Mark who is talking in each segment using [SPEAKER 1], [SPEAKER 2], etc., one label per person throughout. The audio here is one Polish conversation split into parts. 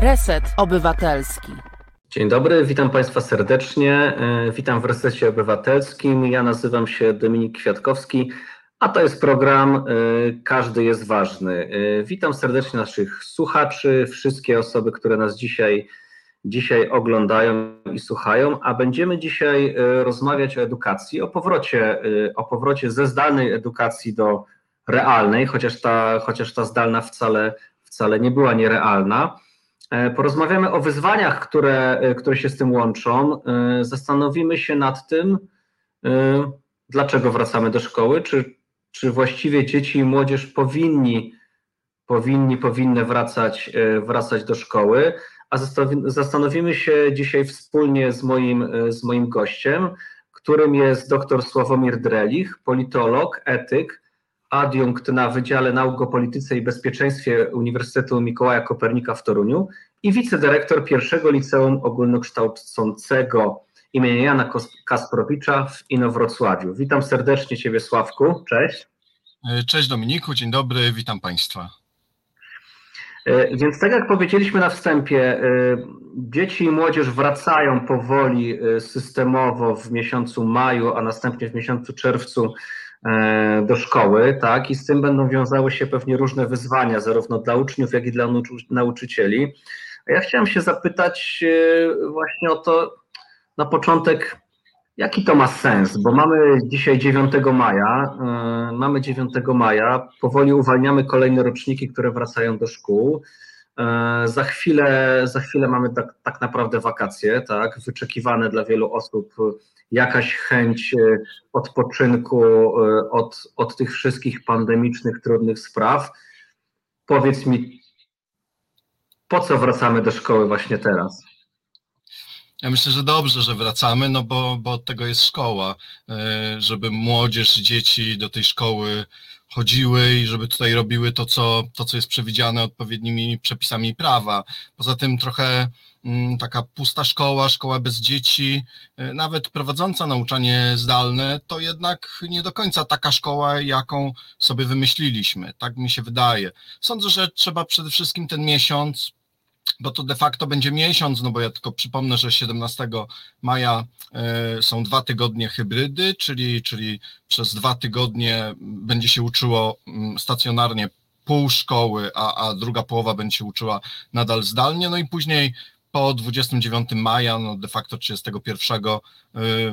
[SPEAKER 1] Reset Obywatelski.
[SPEAKER 2] Dzień dobry, witam Państwa serdecznie. E, witam w Resecie Obywatelskim. Ja nazywam się Dominik Kwiatkowski, a to jest program e, Każdy jest ważny. E, witam serdecznie naszych słuchaczy, wszystkie osoby, które nas dzisiaj, dzisiaj oglądają i słuchają, a będziemy dzisiaj rozmawiać o edukacji, o powrocie, o powrocie ze zdalnej edukacji do realnej, chociaż ta, chociaż ta zdalna wcale, wcale nie była nierealna. E, porozmawiamy o wyzwaniach, które, e, które się z tym łączą. E, zastanowimy się nad tym, dlaczego wracamy do szkoły, czy, czy właściwie dzieci i młodzież powinni, powinni powinny wracać, wracać do szkoły. A zastanowimy się dzisiaj wspólnie z moim, z moim gościem, którym jest dr Sławomir Drelich, politolog, etyk, adiunkt na Wydziale Nauk o Polityce i Bezpieczeństwie Uniwersytetu Mikołaja Kopernika w Toruniu i wicedyrektor pierwszego liceum ogólnokształcącego imienia Jana Kasprowicza w Inowrocławiu. Witam serdecznie Ciebie Sławku, cześć.
[SPEAKER 3] E, cześć Dominiku, dzień dobry, witam Państwa.
[SPEAKER 2] E, więc tak jak powiedzieliśmy na wstępie, e, dzieci i młodzież wracają powoli systemowo w miesiącu maju, a następnie w miesiącu czerwcu do szkoły, tak, i z tym będą wiązały się pewnie różne wyzwania, zarówno dla uczniów, jak i dla nauczycieli. A ja chciałem się zapytać e, właśnie o to na początek, jaki to ma sens, bo mamy dzisiaj 9 maja, e, mamy 9 maja, powoli uwalniamy kolejne roczniki, które wracają do szkół. Za chwilę, za chwilę mamy tak, tak naprawdę wakacje, tak, wyczekiwane dla wielu osób jakaś chęć e, odpoczynku e, od, od tych wszystkich pandemicznych, trudnych spraw. Powiedz mi, po co wracamy do szkoły właśnie teraz?
[SPEAKER 3] Ja myślę, że dobrze, że wracamy, no bo, bo od tego jest szkoła, e, żeby młodzież, dzieci do tej szkoły chodziły i żeby tutaj robiły to, co, to, co jest przewidziane odpowiednimi przepisami prawa. Poza tym trochę Mm, taka pusta szkoła, szkoła bez dzieci, e, nawet prowadząca nauczanie zdalne, to jednak nie do końca taka szkoła, jaką sobie wymyśliliśmy. Tak mi się wydaje. Sądzę, że trzeba przede wszystkim ten miesiąc, bo to de facto będzie miesiąc, no bo ja tylko przypomnę, że 17 maja e, są dwa tygodnie hybrydy, czyli, czyli przez dwa tygodnie będzie się uczyło mm, stacjonarnie pół szkoły, a, a druga połowa będzie się uczyła nadal zdalnie, no i później po 29 maja, no de facto 31 y,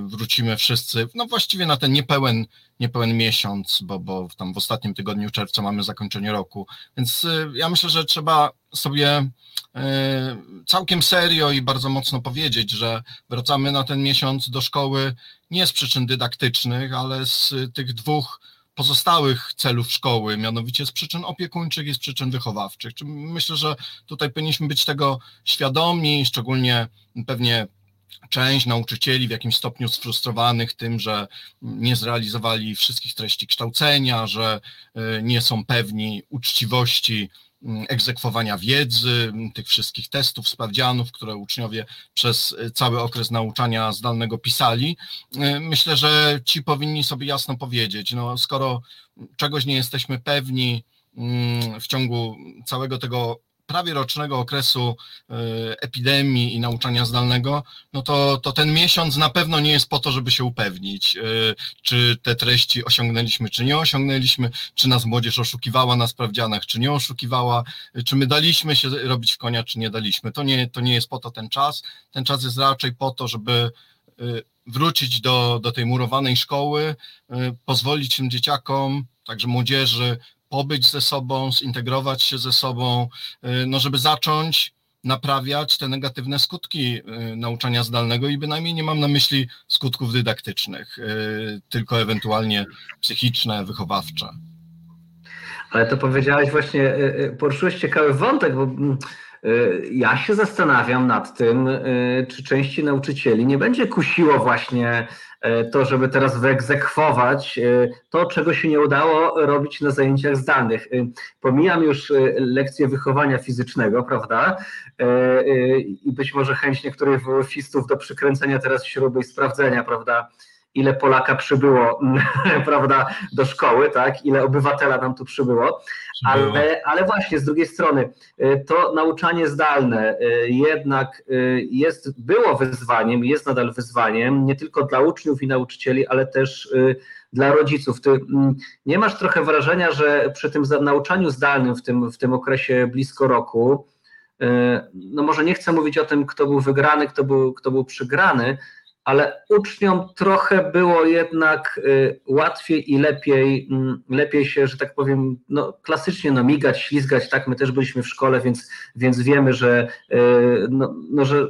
[SPEAKER 3] wrócimy wszyscy, no właściwie na ten niepełen, niepełen miesiąc, bo, bo tam w ostatnim tygodniu czerwca mamy zakończenie roku. Więc y, ja myślę, że trzeba sobie y, całkiem serio i bardzo mocno powiedzieć, że wracamy na ten miesiąc do szkoły nie z przyczyn dydaktycznych, ale z tych dwóch pozostałych celów szkoły, mianowicie z przyczyn opiekuńczych i z przyczyn wychowawczych. Myślę, że tutaj powinniśmy być tego świadomi, szczególnie pewnie część nauczycieli w jakimś stopniu sfrustrowanych tym, że nie zrealizowali wszystkich treści kształcenia, że e, nie są pewni uczciwości egzekwowania wiedzy, mm, tych wszystkich testów, sprawdzianów, które uczniowie przez y, cały okres nauczania zdalnego pisali. Y, myślę, że ci powinni sobie jasno powiedzieć, no skoro czegoś nie jesteśmy pewni mm, w ciągu całego tego prawie rocznego okresu e, epidemii i nauczania zdalnego, no to, to ten miesiąc na pewno nie jest po to, żeby się upewnić, e, czy te treści osiągnęliśmy, czy nie osiągnęliśmy, czy nas młodzież oszukiwała na sprawdzianach, czy nie oszukiwała, czy my daliśmy się robić w konia, czy nie daliśmy. To nie, to nie jest po to ten czas. Ten czas jest raczej po to, żeby e, wrócić do, do tej murowanej szkoły, pozwolić tym dzieciakom, także młodzieży, pobyć ze sobą, zintegrować się ze sobą, y, no żeby zacząć naprawiać te negatywne skutki y, nauczania zdalnego i bynajmniej nie mam na myśli skutków dydaktycznych, y, tylko ewentualnie psychiczne, wychowawcze.
[SPEAKER 2] Ale to powiedziałeś właśnie, poruszyłeś ciekawy wątek, bo mm, ja się zastanawiam nad tym, czy części nauczycieli nie będzie kusiło właśnie E, to, żeby teraz wyegzekwować to, czego się nie udało robić na zajęciach zdalnych. Pomijam już lekcje wychowania fizycznego, prawda? I być może chęć niektórych WF-istów do przykręcenia teraz śruby i sprawdzenia, prawda? Ile Polaka przybyło, prawda, do szkoły, tak, ile obywatela nam tu przybyło, ale, ale właśnie z drugiej strony to nauczanie zdalne jednak jest, było wyzwaniem, jest nadal wyzwaniem, nie tylko dla uczniów i nauczycieli, ale też dla rodziców. Ty mm, nie masz trochę wrażenia, że przy tym nauczaniu zdalnym w tym, w tym okresie blisko roku, y, no może nie chcę mówić o tym, kto był wygrany, kto był, kto był przygrany, ale uczniom trochę było jednak y, łatwiej i lepiej, mm, lepiej się, że tak powiem, no, klasycznie no, migać, ślizgać, tak, my też byliśmy w szkole, więc, więc wiemy, że, y, no, no, że,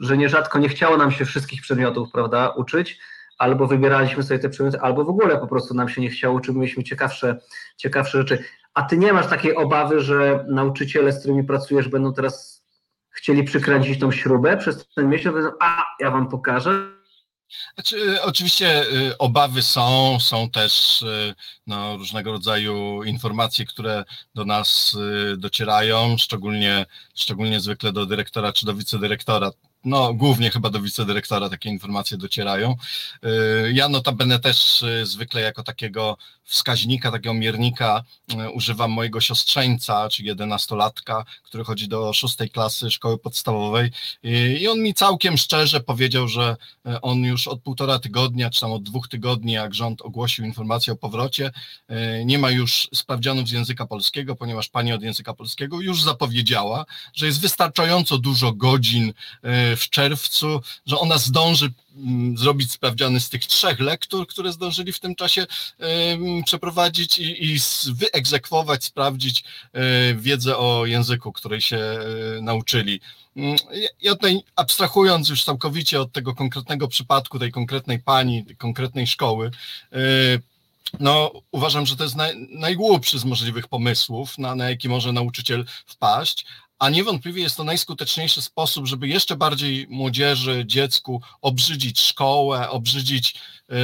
[SPEAKER 2] że, nierzadko nie chciało nam się wszystkich przedmiotów, prawda, uczyć, albo wybieraliśmy sobie te przedmioty, albo w ogóle po prostu nam się nie chciało, czy mieliśmy ciekawsze, ciekawsze rzeczy. A ty nie masz takiej obawy, że nauczyciele, z którymi pracujesz, będą teraz chcieli przykręcić tą śrubę przez ten miesiąc, a ja wam pokażę.
[SPEAKER 3] Znaczy, oczywiście y, obawy są, są też y, no, różnego rodzaju informacje, które do nas docierają, szczególnie, szczególnie zwykle do dyrektora czy do wicedyrektora no głównie chyba do wicedyrektora takie informacje docierają. Y, ja notabene też y, zwykle jako takiego wskaźnika, takiego miernika y, używam mojego siostrzeńca, czyli jedenastolatka, który chodzi do szóstej klasy szkoły podstawowej i on mi całkiem szczerze powiedział, że on już od półtora tygodnia, czy tam od dwóch tygodni, jak rząd ogłosił informację o powrocie, nie ma już sprawdzianów z języka polskiego, ponieważ pani od języka polskiego już zapowiedziała, że jest wystarczająco dużo godzin w czerwcu, że ona zdąży mm, zrobić sprawdziany z tych trzech lektur, które zdążyli w tym czasie przeprowadzić i, i wyegzekwować, sprawdzić e, wiedzę o języku, której się e, nauczyli. Mm, ja tutaj abstrahując już całkowicie od tego konkretnego przypadku, tej konkretnej pani, tej konkretnej szkoły, e, no, uważam, że to jest naj, najgłupszy z możliwych pomysłów, na, na jaki może nauczyciel wpaść, a niewątpliwie jest to najskuteczniejszy sposób, żeby jeszcze bardziej młodzieży, dziecku obrzydzić szkołę, obrzydzić y,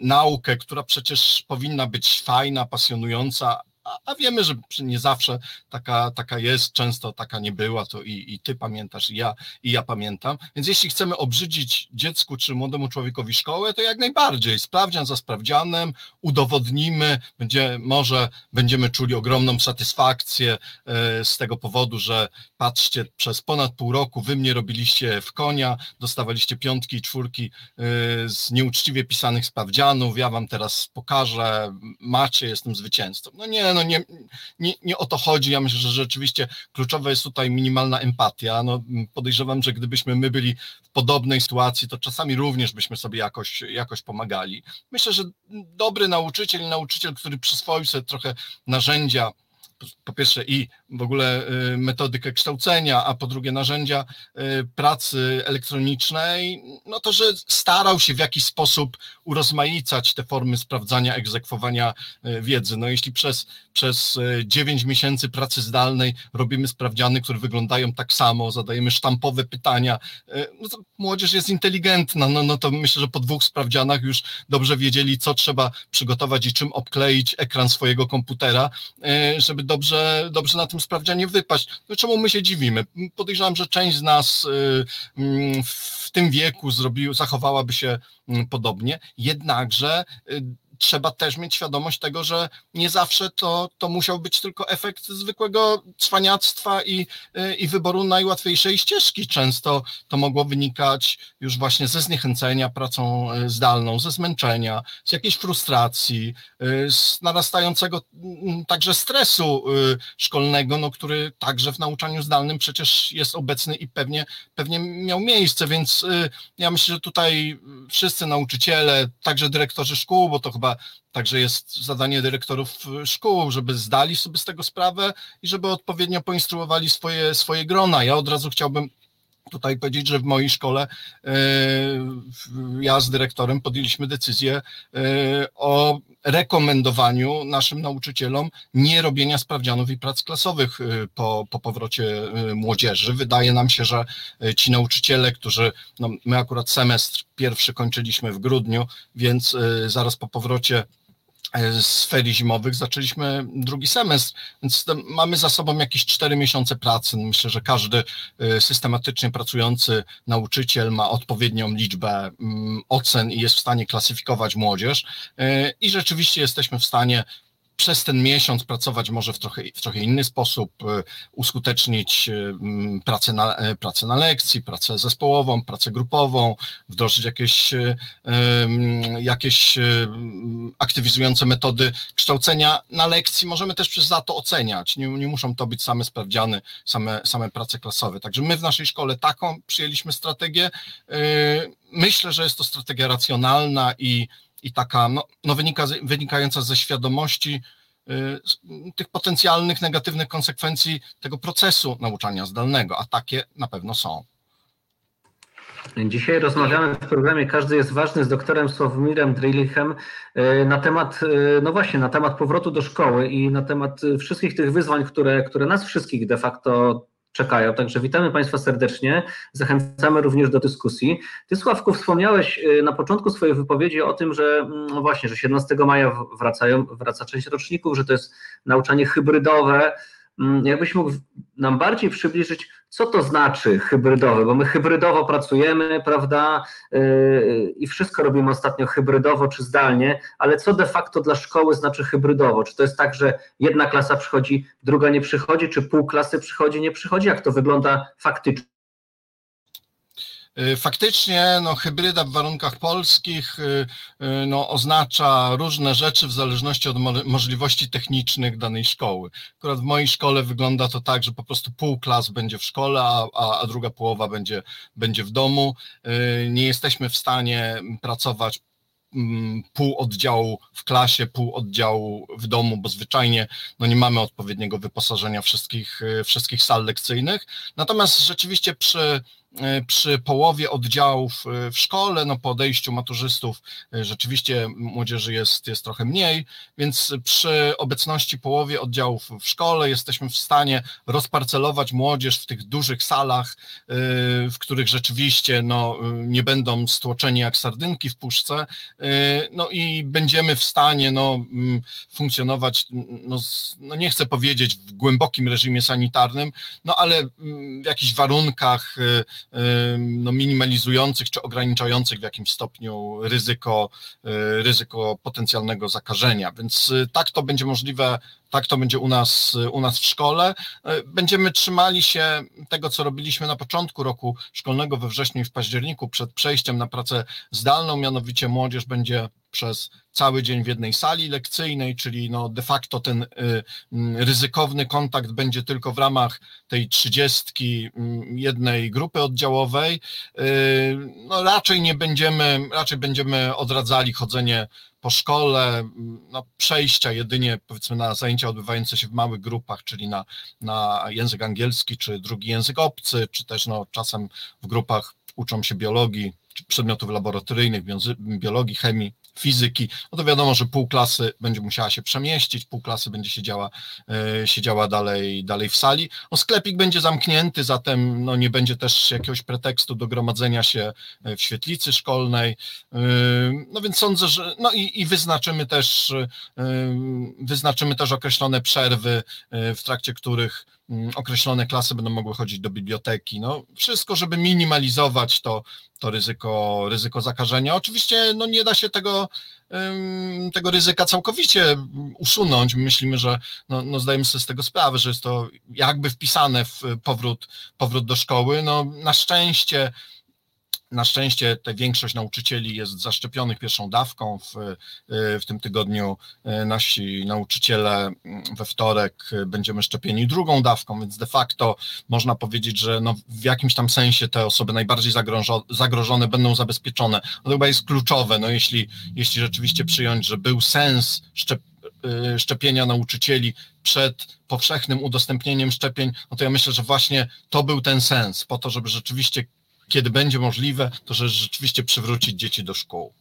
[SPEAKER 3] naukę, która przecież powinna być fajna, pasjonująca, a, a, wiemy, że nie zawsze taka, taka jest, często taka nie była, to i, i ty pamiętasz, i ja, i ja pamiętam. Więc jeśli chcemy obrzydzić dziecku czy młodemu człowiekowi szkołę, to jak najbardziej. Sprawdzian za sprawdzianem, udowodnimy, będzie, może będziemy czuli ogromną satysfakcję e, z tego powodu, że patrzcie, przez ponad pół roku wy mnie robiliście w konia, dostawaliście piątki i czwórki e, z nieuczciwie pisanych sprawdzianów, ja wam teraz pokażę, macie, jestem zwycięzcą. No nie, no nie, nie, nie o to chodzi. Ja myślę, że rzeczywiście kluczowa jest tutaj minimalna empatia. No, podejrzewam, że gdybyśmy my byli w podobnej sytuacji, to czasami również byśmy sobie jakoś, jakoś pomagali. Myślę, że dobry nauczyciel, nauczyciel, który przyswoił sobie trochę narzędzia, po pierwsze i w ogóle y, metodykę kształcenia, a po drugie narzędzia y, pracy elektronicznej, no to, że starał się w jakiś sposób urozmaicać te formy sprawdzania, egzekwowania y, wiedzy. No jeśli przez, przez 9 miesięcy pracy zdalnej robimy sprawdziany, które wyglądają tak samo, zadajemy sztampowe pytania, no to młodzież jest inteligentna, no, no to myślę, że po dwóch sprawdzianach już dobrze wiedzieli, co trzeba przygotować i czym obkleić ekran swojego komputera, żeby dobrze, dobrze na tym sprawdzianie wypaść. No czemu my się dziwimy? Podejrzewam, że część z nas y, mm, w tym wieku zrobił, zachowałaby się mm, podobnie, jednakże y, trzeba też mieć świadomość tego, że nie zawsze to, to musiał być tylko efekt zwykłego cwaniactwa i, i wyboru najłatwiejszej ścieżki. Często to mogło wynikać już właśnie ze zniechęcenia pracą e, zdalną, ze zmęczenia, z jakiejś frustracji, e, z narastającego także stresu szkolnego, no, który także w nauczaniu zdalnym przecież jest obecny i pewnie, pewnie miał miejsce, więc ja myślę, że tutaj wszyscy nauczyciele, także dyrektorzy szkół, bo to chyba chyba także jest zadanie dyrektorów szkół, żeby zdali sobie z tego sprawę i żeby odpowiednio poinstruowali swoje, swoje grona. Ja od razu chciałbym tutaj powiedzieć, że w mojej szkole e, ja z dyrektorem podjęliśmy decyzję e, o rekomendowaniu naszym nauczycielom nie robienia sprawdzianów i prac klasowych e, po, po powrocie młodzieży. Wydaje nam się, że ci nauczyciele, którzy, no my akurat semestr pierwszy kończyliśmy w grudniu, więc zaraz po powrocie z ferii zimowych zaczęliśmy drugi semestr, więc mamy za sobą jakieś cztery miesiące pracy. Myślę, że każdy systematycznie pracujący nauczyciel ma odpowiednią liczbę mm, ocen i jest w stanie klasyfikować młodzież i rzeczywiście jesteśmy w stanie przez ten miesiąc pracować może w trochę, w trochę inny sposób, e, uskutecznić e, pracę na, e, pracę na lekcji, pracę zespołową, pracę grupową, wdrożyć jakieś, jakieś aktywizujące metody kształcenia na lekcji. Możemy też przez za to oceniać. Nie, nie muszą to być same sprawdziany, same, same prace klasowe. Także my w naszej szkole taką przyjęliśmy strategię. Myślę, że jest to strategia racjonalna i i taka no, no wynika, wynikająca ze świadomości y, tych potencjalnych negatywnych konsekwencji tego procesu nauczania zdalnego, a takie na pewno są.
[SPEAKER 2] Dzisiaj rozmawiamy w programie Każdy jest ważny z doktorem Sławomirem Drylichem y, na temat, y, no właśnie, na temat powrotu do szkoły i na temat wszystkich tych wyzwań, które, które nas wszystkich de facto czekają. Także witamy Państwa serdecznie. Zachęcamy również do dyskusji. Ty, Sławku, wspomniałeś y, na początku swojej wypowiedzi o tym, że mm, no właśnie, że 17 maja wracają, wraca część roczników, że to jest nauczanie hybrydowe. Mm, jakbyś mógł nam bardziej przybliżyć, co to znaczy hybrydowe, bo my hybrydowo pracujemy, prawda, yy, i wszystko robimy ostatnio hybrydowo czy zdalnie, ale co de facto dla szkoły znaczy hybrydowo? Czy to jest tak, że jedna klasa przychodzi, druga nie przychodzi, czy pół klasy przychodzi, nie przychodzi? Jak to wygląda faktycznie?
[SPEAKER 3] Y, faktycznie no, hybryda w warunkach polskich y, y, no, oznacza różne rzeczy w zależności od możliwości technicznych danej szkoły. Akurat w mojej szkole wygląda to tak, że po prostu pół klas będzie w szkole, a, a druga połowa będzie, będzie w domu. Nie jesteśmy w stanie pracować mm, pół oddziału w klasie, pół oddziału w domu, bo zwyczajnie no nie mamy odpowiedniego wyposażenia wszystkich, wszystkich sal lekcyjnych. Natomiast rzeczywiście przy przy połowie oddziałów e, w szkole, no po odejściu maturzystów e, rzeczywiście młodzieży jest, jest trochę mniej, więc przy obecności połowie oddziałów w szkole jesteśmy w stanie rozparcelować młodzież w tych dużych salach, w których rzeczywiście no, nie będą stłoczeni jak sardynki w puszce, no i będziemy w stanie no, funkcjonować, no, no nie chcę powiedzieć w głębokim reżimie sanitarnym, no ale w jakichś warunkach no, minimalizujących czy ograniczających w jakimś stopniu ryzyko, y, ryzyko potencjalnego zakażenia. Więc y, tak to będzie możliwe tak to będzie u nas, u nas w szkole. Będziemy trzymali się tego, co robiliśmy na początku roku szkolnego we wrześniu i w październiku przed przejściem na pracę zdalną, mianowicie młodzież będzie przez cały dzień w jednej sali lekcyjnej, czyli no de facto ten y, mm, ryzykowny kontakt będzie tylko w ramach tej trzydziestki mm, jednej grupy oddziałowej. Y, no raczej nie będziemy, raczej będziemy odradzali chodzenie po szkole, no, przejścia jedynie powiedzmy na zajęcia odbywające się w małych grupach, czyli na, na język angielski, czy drugi język obcy, czy też no, czasem w grupach uczą się biologii, przedmiotów laboratoryjnych, biologii, chemii, fizyki, no to wiadomo, że pół klasy będzie musiała się przemieścić, pół klasy będzie siedziała, e, siedziała dalej, dalej w sali. No sklepik będzie zamknięty, zatem no nie będzie też jakiegoś pretekstu do gromadzenia się e, w świetlicy szkolnej. E, no więc sądzę, że no i, i wyznaczymy też wyznaczymy też określone przerwy, w trakcie których określone klasy będą mogły chodzić do biblioteki. No, wszystko, żeby minimalizować to, to ryzyko, ryzyko zakażenia. Oczywiście no, nie da się tego, tego ryzyka całkowicie usunąć. Myślimy, że no, no zdajemy sobie z tego sprawę, że jest to jakby wpisane w powrót, powrót do szkoły. No, na szczęście na szczęście te większość nauczycieli jest zaszczepionych pierwszą dawką. W, w tym tygodniu e, nasi nauczyciele mm, we wtorek będziemy szczepieni drugą dawką, więc de facto można powiedzieć, że no w jakimś tam sensie te osoby najbardziej zagrożone będą zabezpieczone. To chyba jest kluczowe. No jeśli, jeśli rzeczywiście przyjąć, że był sens szczep e, szczepienia nauczycieli przed powszechnym udostępnieniem szczepień, no to ja myślę, że właśnie to był ten sens, po to, żeby rzeczywiście kiedy będzie możliwe, to że rzeczywiście przywrócić dzieci do szkół.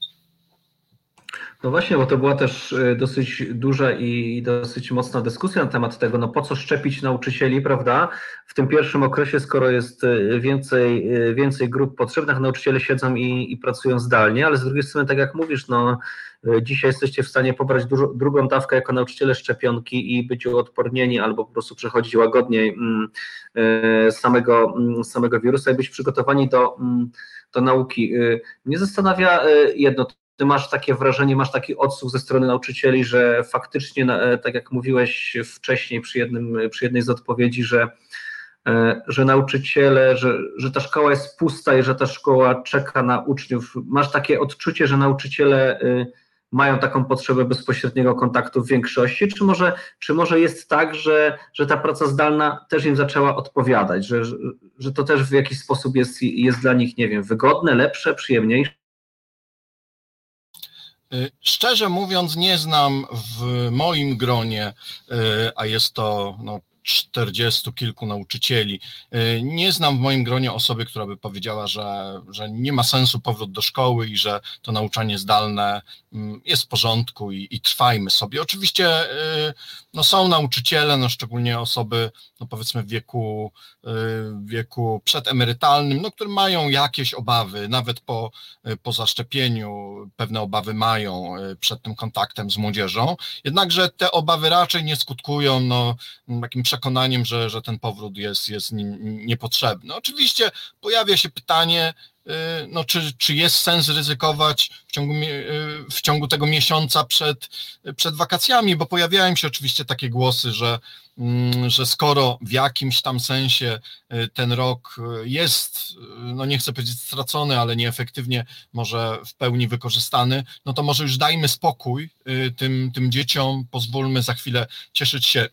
[SPEAKER 2] No właśnie, bo to była też e, dosyć duża i dosyć mocna dyskusja na temat tego, no po co szczepić nauczycieli, prawda? W tym pierwszym okresie, skoro jest e, więcej, e, więcej grup potrzebnych, nauczyciele siedzą i, i pracują zdalnie, ale z drugiej strony, tak jak mówisz, no dzisiaj jesteście w stanie pobrać dużo, drugą dawkę jako nauczyciele szczepionki i być uodpornieni albo po prostu przechodzić łagodniej mm, samego, mm, samego wirusa i być przygotowani do, mm, do nauki. Mnie zastanawia jedno, ty masz takie wrażenie, masz taki odsłuch ze strony nauczycieli, że faktycznie, e, tak jak mówiłeś wcześniej przy, jednym, przy jednej z odpowiedzi, że, e, że nauczyciele, że, że ta szkoła jest pusta i że ta szkoła czeka na uczniów. Masz takie odczucie, że nauczyciele y, mają taką potrzebę bezpośredniego kontaktu w większości, czy może, czy może jest tak, że, że ta praca zdalna też im zaczęła odpowiadać, że, że to też w jakiś sposób jest, jest dla nich, nie wiem, wygodne, lepsze, przyjemniejsze?
[SPEAKER 3] Y, szczerze mówiąc, nie znam w moim gronie, y, a jest to no, czterdziestu kilku nauczycieli. Y, nie znam w moim gronie osoby, która by powiedziała, że, że nie ma sensu powrót do szkoły i że to nauczanie zdalne mm, jest w porządku i, i trwajmy sobie. Oczywiście y, no, są nauczyciele, no, szczególnie osoby no, powiedzmy w wieku, y, wieku przedemerytalnym, no, które mają jakieś obawy, nawet po, po zaszczepieniu pewne obawy mają przed tym kontaktem z młodzieżą, jednakże te obawy raczej nie skutkują no, takim przekonaniem, że, że ten powrót jest, jest niepotrzebny. Oczywiście pojawia się pytanie, y, no, czy, czy jest sens ryzykować w ciągu, y, w ciągu tego miesiąca przed, przed wakacjami, bo pojawiają się oczywiście takie głosy, że, mm, że skoro w jakimś tam sensie y, ten rok jest, no nie chcę powiedzieć stracony, ale nieefektywnie może w pełni wykorzystany, no to może już dajmy spokój tym, tym dzieciom, pozwólmy za chwilę cieszyć się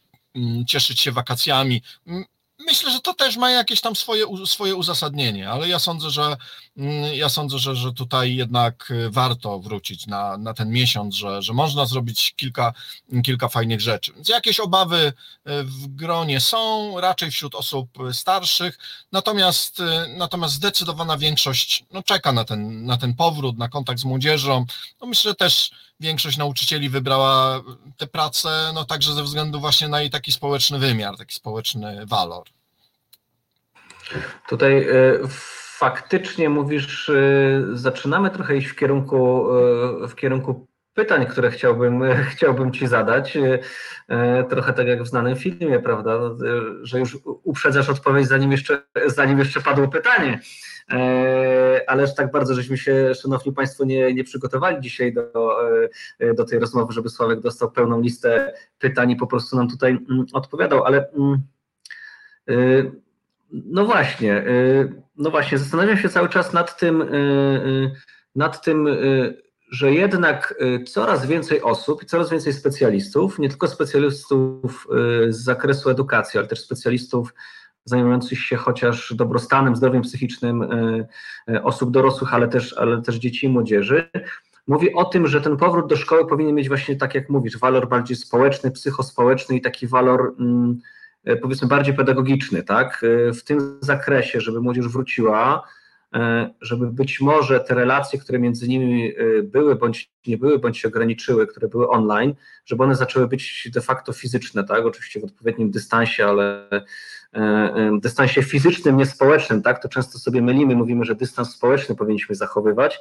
[SPEAKER 3] cieszyć się wakacjami. Myślę, że to też ma jakieś tam swoje, swoje uzasadnienie, ale ja sądzę, że mm, ja sądzę, że, że tutaj jednak y, warto wrócić na, na ten miesiąc, że, że można zrobić kilka, kilka fajnych rzeczy. Więc jakieś obawy y, w gronie są, raczej wśród osób starszych, natomiast, y, natomiast zdecydowana większość no, czeka na ten, na ten powrót, na kontakt z młodzieżą. No, myślę, też większość nauczycieli wybrała tę pracę, no także ze względu właśnie na jej taki społeczny wymiar, taki społeczny walor.
[SPEAKER 2] Tutaj e, faktycznie mówisz, e, zaczynamy trochę iść w kierunku, e, w kierunku pytań, które chciałbym, chciałbym Ci zadać. Trochę tak jak w znanym filmie, prawda, że już uprzedzasz odpowiedź, zanim jeszcze, zanim jeszcze padło pytanie. Ależ tak bardzo, żeśmy się, szanowni Państwo, nie, nie przygotowali dzisiaj do, do tej rozmowy, żeby Sławek dostał pełną listę pytań i po prostu nam tutaj mm, odpowiadał, ale mm, no właśnie, no właśnie, zastanawiam się cały czas nad tym, nad tym, że jednak coraz więcej osób i coraz więcej specjalistów, nie tylko specjalistów z zakresu edukacji, ale też specjalistów zajmujących się chociaż dobrostanem, zdrowiem psychicznym osób dorosłych, ale też, ale też dzieci i młodzieży, mówi o tym, że ten powrót do szkoły powinien mieć właśnie, tak jak mówisz, walor bardziej społeczny, psychospołeczny i taki walor mm, powiedzmy bardziej pedagogiczny, tak? W tym zakresie, żeby młodzież wróciła, żeby być może te relacje, które między nimi były bądź nie były, bądź się ograniczyły, które były online, żeby one zaczęły być de facto fizyczne, tak? Oczywiście w odpowiednim dystansie, ale dystansie fizycznym, nie społecznym, tak? To często sobie mylimy, mówimy, że dystans społeczny powinniśmy zachowywać,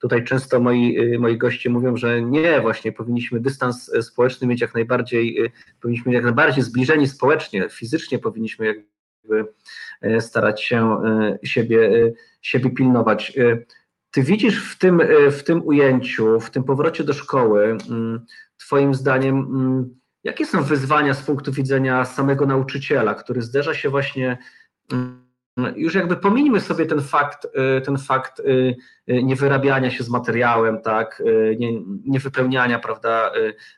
[SPEAKER 2] Tutaj często moi, moi goście mówią, że nie, właśnie powinniśmy dystans społeczny mieć jak najbardziej, powinniśmy jak najbardziej zbliżeni społecznie, fizycznie powinniśmy jakby starać się siebie, siebie pilnować. Ty widzisz w tym, w tym ujęciu, w tym powrocie do szkoły, mm, Twoim zdaniem, mm, jakie są wyzwania z punktu widzenia samego nauczyciela, który zderza się właśnie mm, już jakby pominijmy sobie ten fakt, y, ten fakt y, y, niewyrabiania się z materiałem, tak, nie, niewypełniania, prawda,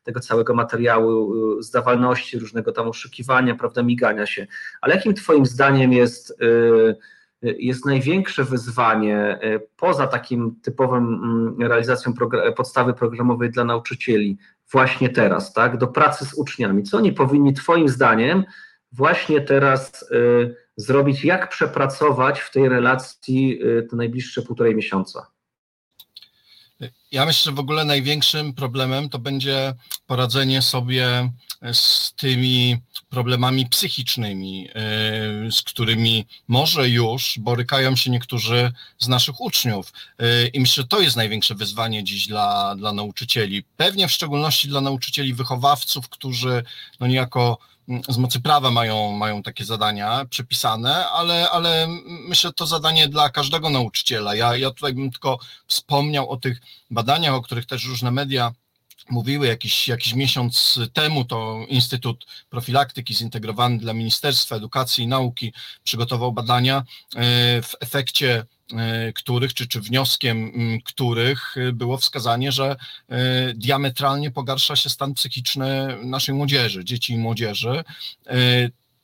[SPEAKER 2] tego całego materiału, zdawalności, różnego tam oszukiwania, prawda, migania się. Ale jakim twoim zdaniem jest, jest największe wyzwanie poza takim typowym mm, realizacją podstawy programowej dla nauczycieli właśnie teraz, tak, do pracy z uczniami? Co oni powinni twoim zdaniem właśnie teraz zrobić, jak przepracować w tej relacji y, te najbliższe półtorej miesiąca?
[SPEAKER 3] Ja myślę, że w ogóle największym problemem to będzie poradzenie sobie z tymi problemami psychicznymi, y, z którymi może już borykają się niektórzy z naszych uczniów. Y, I myślę, że to jest największe wyzwanie dziś dla, dla nauczycieli. Pewnie w szczególności dla nauczycieli wychowawców, którzy no niejako z mocy prawa mają, mają takie zadania przypisane, ale, ale myślę, to zadanie dla każdego nauczyciela. Ja, ja tutaj bym tylko wspomniał o tych badaniach, o których też różne media mówiły jakiś, jakiś miesiąc temu, to Instytut Profilaktyki Zintegrowany dla Ministerstwa Edukacji i Nauki przygotował badania, e, w efekcie których, czy, czy wnioskiem których było wskazanie, że e, diametralnie pogarsza się stan psychiczny naszej młodzieży, dzieci i młodzieży.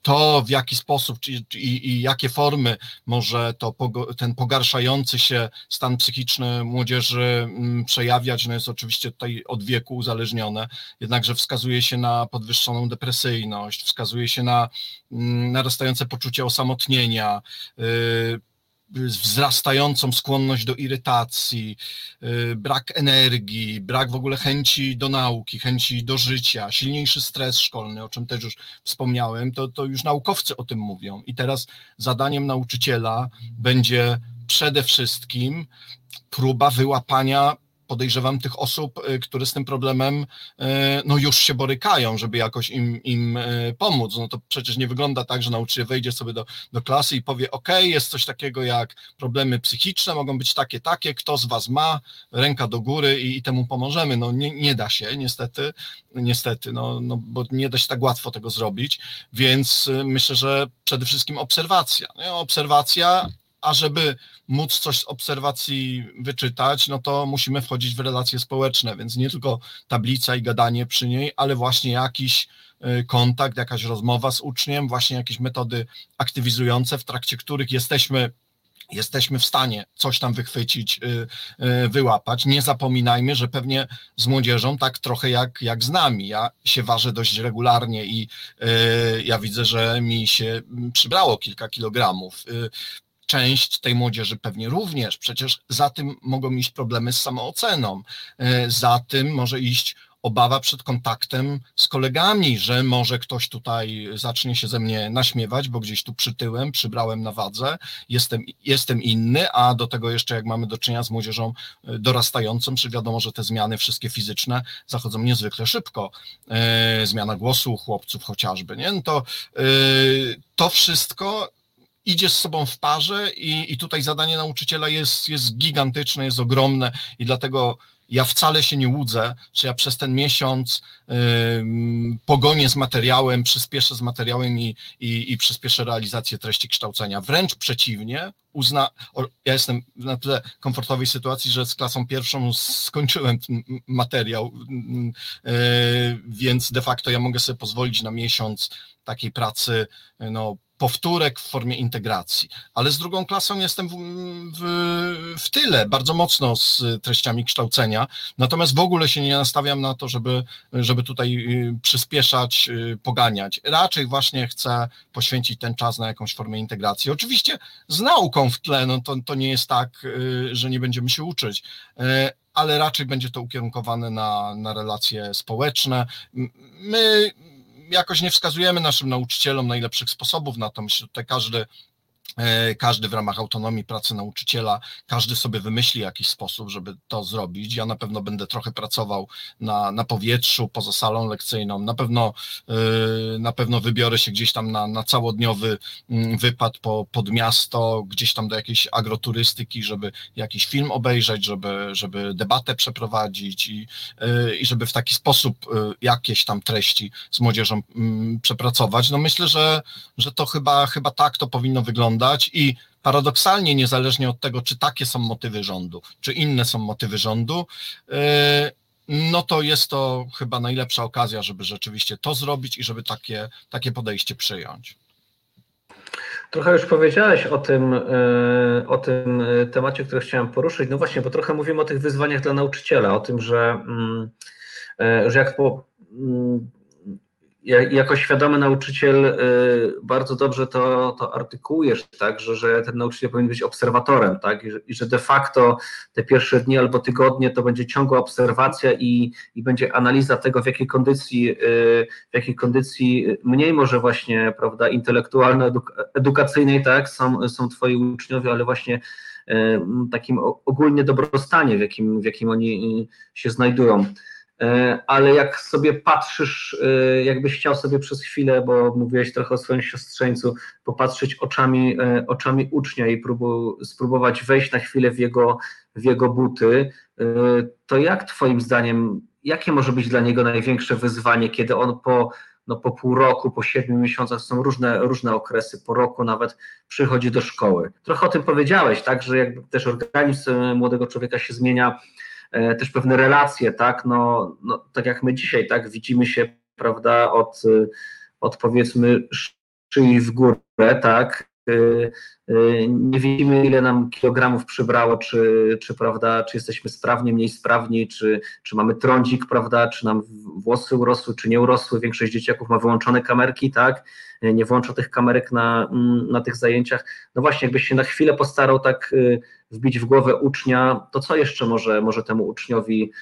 [SPEAKER 3] To, w jaki sposób i, i, i, jakie formy może to, ten pogarszający się stan psychiczny młodzieży mm, przejawiać, no jest oczywiście tutaj od wieku uzależnione, jednakże wskazuje się na podwyższoną depresyjność, wskazuje się na mm, narastające poczucie osamotnienia, y, wzrastającą skłonność do irytacji, y, brak energii, brak w ogóle chęci do nauki, chęci do życia, silniejszy stres szkolny, o czym też już wspomniałem, to, to już naukowcy o tym mówią. I teraz zadaniem nauczyciela będzie przede wszystkim próba wyłapania podejrzewam tych osób, y, które z tym problemem y, no już się borykają, żeby jakoś im, im y, pomóc. No to przecież nie wygląda tak, że nauczyciel wejdzie sobie do, do klasy i powie, ok, jest coś takiego jak problemy psychiczne, mogą być takie, takie, kto z was ma, ręka do góry i, i temu pomożemy. No nie, nie da się, niestety, niestety, no, no bo nie da się tak łatwo tego zrobić, więc myślę, że przede wszystkim obserwacja. No, obserwacja a żeby móc coś z obserwacji wyczytać, no to musimy wchodzić w relacje społeczne, więc nie tylko tablica i gadanie przy niej, ale właśnie jakiś y, kontakt, jakaś rozmowa z uczniem, właśnie jakieś metody aktywizujące, w trakcie których jesteśmy jesteśmy w stanie coś tam wychwycić, y, y, wyłapać. Nie zapominajmy, że pewnie z młodzieżą tak trochę jak, jak z nami. Ja się ważę dość regularnie i ja widzę, że mi się przybrało kilka kilogramów część tej młodzieży pewnie również. Przecież za tym mogą iść problemy z samooceną, e, za tym może iść obawa przed kontaktem z kolegami, że może ktoś tutaj zacznie się ze mnie naśmiewać, bo gdzieś tu przytyłem, przybrałem na wadze, jestem, jestem inny, a do tego jeszcze jak mamy do czynienia z młodzieżą e, dorastającą, czy wiadomo, że te zmiany wszystkie fizyczne zachodzą niezwykle szybko. E, zmiana głosu chłopców chociażby, nie? No to, to wszystko idzie z sobą w parze i, i tutaj zadanie nauczyciela jest, jest gigantyczne, jest ogromne i dlatego ja wcale się nie łudzę, że ja przez ten miesiąc pogonię z materiałem, przyspieszę z materiałem i, i, i przyspieszę realizację treści kształcenia. Wręcz przeciwnie, uzna, o, ja jestem na tyle komfortowej sytuacji, że z klasą pierwszą skończyłem ten materiał, y, więc de facto ja mogę sobie pozwolić na miesiąc takiej pracy no, powtórek w formie integracji, ale z drugą klasą jestem w, w, w, tyle, bardzo mocno z treściami kształcenia, natomiast w ogóle się nie nastawiam na to, żeby, żeby tutaj y, przyspieszać, y, poganiać. Raczej właśnie chcę poświęcić ten czas na jakąś formę integracji. Oczywiście z nauką w tle, no to, to nie jest tak, y, że nie będziemy się uczyć, ale raczej będzie to ukierunkowane na, na relacje społeczne. My jakoś nie wskazujemy naszym nauczycielom najlepszych sposobów na to. Myślę, że tutaj każdy każdy w ramach autonomii pracy nauczyciela, każdy sobie wymyśli jakiś sposób, żeby to zrobić. Ja na pewno będę trochę pracował na, na powietrzu, poza salą lekcyjną. Na pewno, e, na pewno wybiorę się gdzieś tam na, na całodniowy mm, wypad po, pod miasto, gdzieś tam do jakiejś agroturystyki, żeby jakiś film obejrzeć, żeby, żeby debatę przeprowadzić i, e, i żeby w taki sposób jakieś tam treści z młodzieżą mm, przepracować. No myślę, że, że to chyba, chyba tak to powinno wyglądać i paradoksalnie, niezależnie od tego, czy takie są motywy rządu, czy inne są motywy rządu, e, no to jest to chyba najlepsza okazja, żeby rzeczywiście to zrobić i żeby takie, takie podejście przyjąć.
[SPEAKER 2] Trochę już powiedziałeś o tym, e, o tym temacie, który chciałem poruszyć. No właśnie, bo trochę mówimy o tych wyzwaniach dla nauczyciela, o tym, że, mm, że jak po, mm, jako świadomy nauczyciel bardzo dobrze to, to artykułujesz, tak, że, że ten nauczyciel powinien być obserwatorem, tak, i że, i że de facto te pierwsze dni albo tygodnie to będzie ciągła obserwacja i, i będzie analiza tego, w jakiej kondycji, w jakiej kondycji mniej może właśnie, prawda, intelektualno-edukacyjnej, tak, są, są twoi uczniowie, ale właśnie takim ogólnie dobrostanie, w jakim, w jakim oni się znajdują. E, ale jak sobie patrzysz, e, jakbyś chciał sobie przez chwilę, bo mówiłeś trochę o swoim siostrzeńcu, popatrzeć oczami, e, oczami ucznia i próbu, spróbować wejść na chwilę w jego, w jego buty, to jak Twoim zdaniem, jakie może być dla niego największe wyzwanie, kiedy on po, no po pół roku, po siedmiu miesiącach, są różne, różne okresy, po roku nawet przychodzi do szkoły. Trochę o tym powiedziałeś, tak, że jakby też organizm młodego człowieka się zmienia, też pewne relacje, tak, no, no tak jak my dzisiaj, tak, widzimy się, prawda, od, od powiedzmy szyi w górę, tak, e, e, nie widzimy, ile nam kilogramów przybrało, czy, czy, prawda, czy jesteśmy sprawni, mniej sprawni, czy, czy mamy trądzik, prawda, czy nam włosy urosły, czy nie urosły. Większość dzieciaków ma wyłączone kamerki, tak, nie włącza tych kamerek na, na tych zajęciach. No właśnie, jakbyś się na chwilę postarał tak wbić w głowę ucznia, to co jeszcze może, może temu uczniowi,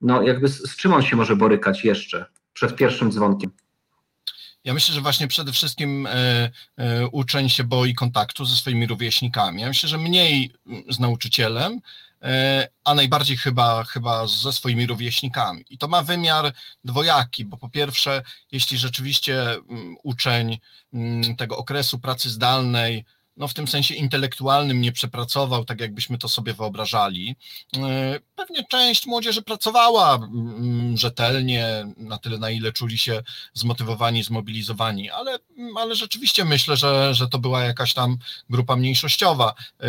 [SPEAKER 2] no jakby z, z czym on się może borykać jeszcze przed pierwszym dzwonkiem?
[SPEAKER 3] Ja myślę, że właśnie przede wszystkim e, e, uczeń się boi kontaktu ze swoimi rówieśnikami. Ja myślę, że mniej z nauczycielem, e, a najbardziej chyba, chyba ze swoimi rówieśnikami. I to ma wymiar dwojaki, bo po pierwsze, jeśli rzeczywiście mm, uczeń mm, tego okresu pracy zdalnej no w tym sensie intelektualnym nie przepracował tak, jakbyśmy to sobie wyobrażali. E, pewnie część młodzieży pracowała rzetelnie, na tyle, na ile czuli się zmotywowani, zmobilizowani, ale, ale rzeczywiście myślę, że, że to była jakaś tam grupa mniejszościowa e,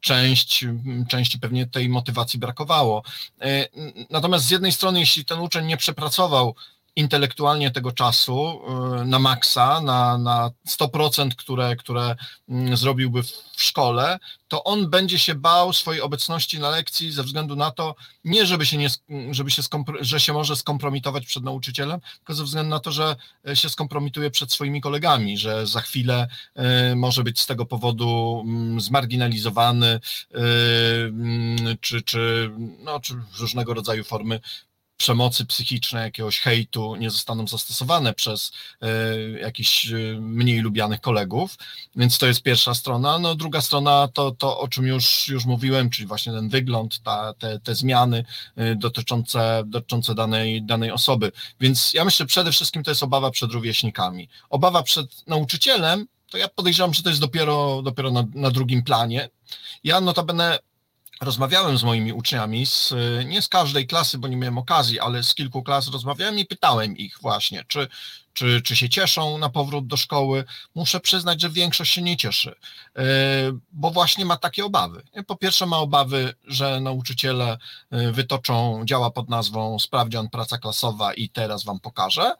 [SPEAKER 3] część, części pewnie tej motywacji brakowało. E, natomiast z jednej strony, jeśli ten uczeń nie przepracował intelektualnie tego czasu y, na maksa, na, na 100%, które, które mm, zrobiłby w szkole, to on będzie się bał swojej obecności na lekcji ze względu na to, nie żeby się, nie, żeby się że się może skompromitować przed nauczycielem, tylko ze względu na to, że się skompromituje przed swoimi kolegami, że za chwilę y, może być z tego powodu mm, zmarginalizowany, mm, czy, czy, no, czy różnego rodzaju formy przemocy psychicznej, jakiegoś hejtu nie zostaną zastosowane przez y, jakichś y, mniej lubianych kolegów, więc to jest pierwsza strona. No druga strona to, to o czym już, już mówiłem, czyli właśnie ten wygląd, ta, te, te zmiany y, dotyczące, dotyczące danej, danej osoby. Więc ja myślę, przede wszystkim to jest obawa przed rówieśnikami. Obawa przed nauczycielem, to ja podejrzewam, że to jest dopiero, dopiero na, na drugim planie. Ja notabene rozmawiałem z moimi uczniami, z, nie z każdej klasy, bo nie miałem okazji, ale z kilku klas rozmawiałem i pytałem ich właśnie, czy, czy, czy się cieszą na powrót do szkoły. Muszę przyznać, że większość się nie cieszy, e, bo właśnie ma takie obawy. Po pierwsze ma obawy, że nauczyciele e, wytoczą działa pod nazwą sprawdzian praca klasowa i teraz wam pokażę.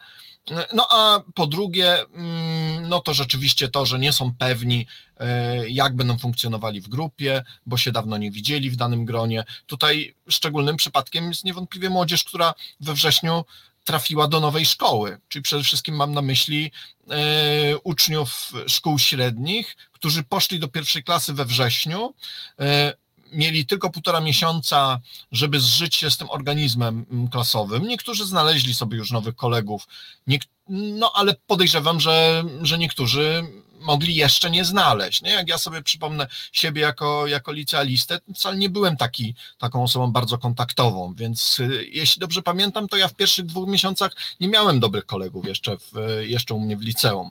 [SPEAKER 3] No a po drugie, mm, no to rzeczywiście to, że nie są pewni, e, jak będą funkcjonowali w grupie, bo się dawno nie widzieli w danym gronie. Tutaj szczególnym przypadkiem jest niewątpliwie młodzież, która we wrześniu trafiła do nowej szkoły, czyli przede wszystkim mam na myśli e, uczniów szkół średnich, którzy poszli do pierwszej klasy we wrześniu, e, mieli tylko półtora miesiąca, żeby zżyć się z tym organizmem mm, klasowym. Niektórzy znaleźli sobie już nowych kolegów, no ale podejrzewam, że, że niektórzy mogli jeszcze nie znaleźć. Nie? Jak ja sobie przypomnę siebie jako, jako licealistę, wcale nie byłem taki, taką osobą bardzo kontaktową, więc y, jeśli dobrze pamiętam, to ja w pierwszych dwóch miesiącach nie miałem dobrych kolegów jeszcze, w, jeszcze u mnie w liceum.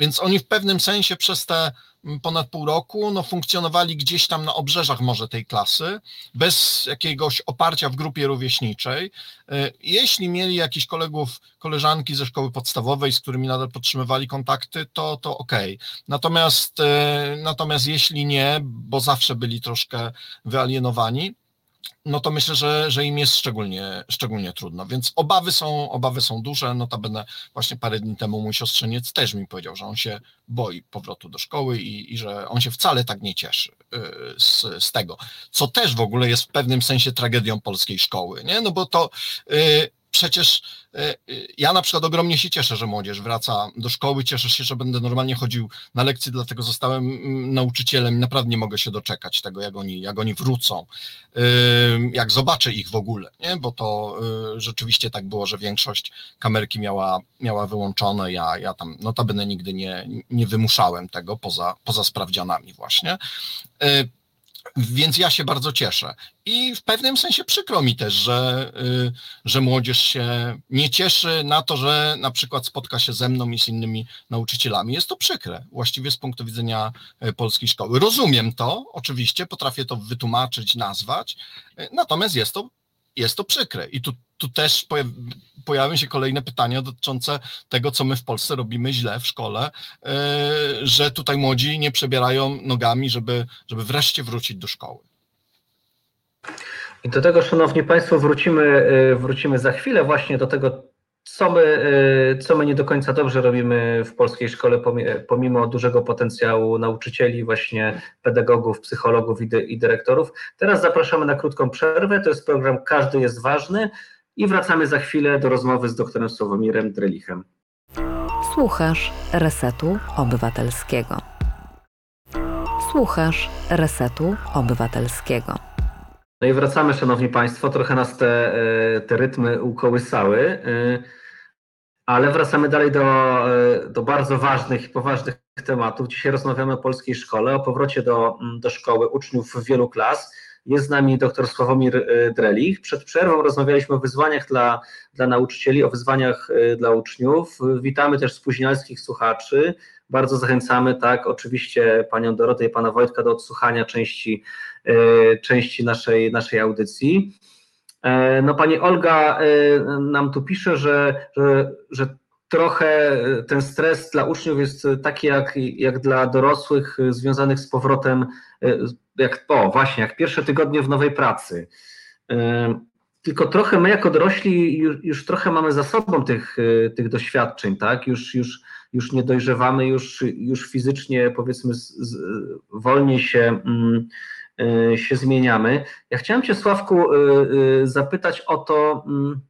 [SPEAKER 3] Więc oni w pewnym sensie przez te ponad pół roku no, funkcjonowali gdzieś tam na obrzeżach może tej klasy, bez jakiegoś oparcia w grupie rówieśniczej. E, jeśli mieli jakichś kolegów, koleżanki ze szkoły podstawowej, z którymi nadal podtrzymywali kontakty, to, to okej. Okay. Natomiast, e, natomiast jeśli nie, bo zawsze byli troszkę wyalienowani, no to myślę, że, że im jest szczególnie, szczególnie trudno. Więc obawy są, obawy są duże. Notabene właśnie parę dni temu mój siostrzeniec też mi powiedział, że on się boi powrotu do szkoły i, i że on się wcale tak nie cieszy y, z, z tego. Co też w ogóle jest w pewnym sensie tragedią polskiej szkoły, nie? No bo to y, przecież e, ja na przykład ogromnie się cieszę, że młodzież wraca do szkoły, cieszę się, że będę normalnie chodził na lekcje, dlatego zostałem mm, nauczycielem i naprawdę nie mogę się doczekać tego, jak oni, jak oni wrócą, jak zobaczę ich w ogóle, nie? bo to rzeczywiście tak było, że większość kamerki miała, miała wyłączone, ja, ja tam notabene nigdy nie, nie wymuszałem tego poza, poza sprawdzianami właśnie. Więc ja się bardzo cieszę. I w pewnym sensie przykro mi też, że, y, że młodzież się nie cieszy na to, że na przykład spotka się ze mną i z innymi nauczycielami. Jest to przykre, właściwie z punktu widzenia y, polskiej szkoły. Rozumiem to, oczywiście, potrafię to wytłumaczyć, nazwać, y, natomiast jest to, jest to przykre. I tu, tu też pojawią się kolejne pytania dotyczące tego, co my w Polsce robimy źle w szkole, e, że tutaj młodzi nie przebierają nogami, żeby, żeby wreszcie wrócić do szkoły.
[SPEAKER 2] I do tego, Szanowni Państwo, wrócimy, e, wrócimy za chwilę właśnie do tego, co my, e, co my nie do końca dobrze robimy w polskiej szkole, pomimo dużego potencjału nauczycieli, właśnie pedagogów, psychologów i dyrektorów. Teraz zapraszamy na krótką przerwę. To jest program Każdy jest ważny i wracamy za chwilę do rozmowy z doktorem Sławomirem Drelichem.
[SPEAKER 1] Słuchasz Resetu Obywatelskiego. Słuchasz Resetu Obywatelskiego.
[SPEAKER 2] No i wracamy, Szanowni Państwo. Trochę nas te, e, te rytmy ukołysały, e, ale wracamy dalej do, e, do bardzo ważnych i poważnych tematów. Dzisiaj rozmawiamy o polskiej szkole, o powrocie do, do szkoły uczniów wielu klas jest z nami dr Sławomir Drelich. Przed przerwą rozmawialiśmy o wyzwaniach dla, dla nauczycieli, o wyzwaniach dla uczniów. Witamy też spóźnialskich słuchaczy. Bardzo zachęcamy, tak, oczywiście panią Dorotę i pana Wojtka do odsłuchania części, części naszej, naszej audycji. E, no pani Olga nam tu pisze, że, że, że trochę ten stres dla uczniów jest taki jak, jak dla dorosłych związanych z powrotem jak, o właśnie, jak pierwsze tygodnie w nowej pracy. Tylko trochę my jako dorośli już, już trochę mamy za sobą tych, e, tych doświadczeń, tak? Już, już, już nie dojrzewamy, już, już fizycznie powiedzmy z, z, wolniej się, mm, e, się zmieniamy. Ja chciałem Cię, Sławku, e, zapytać o to, mm,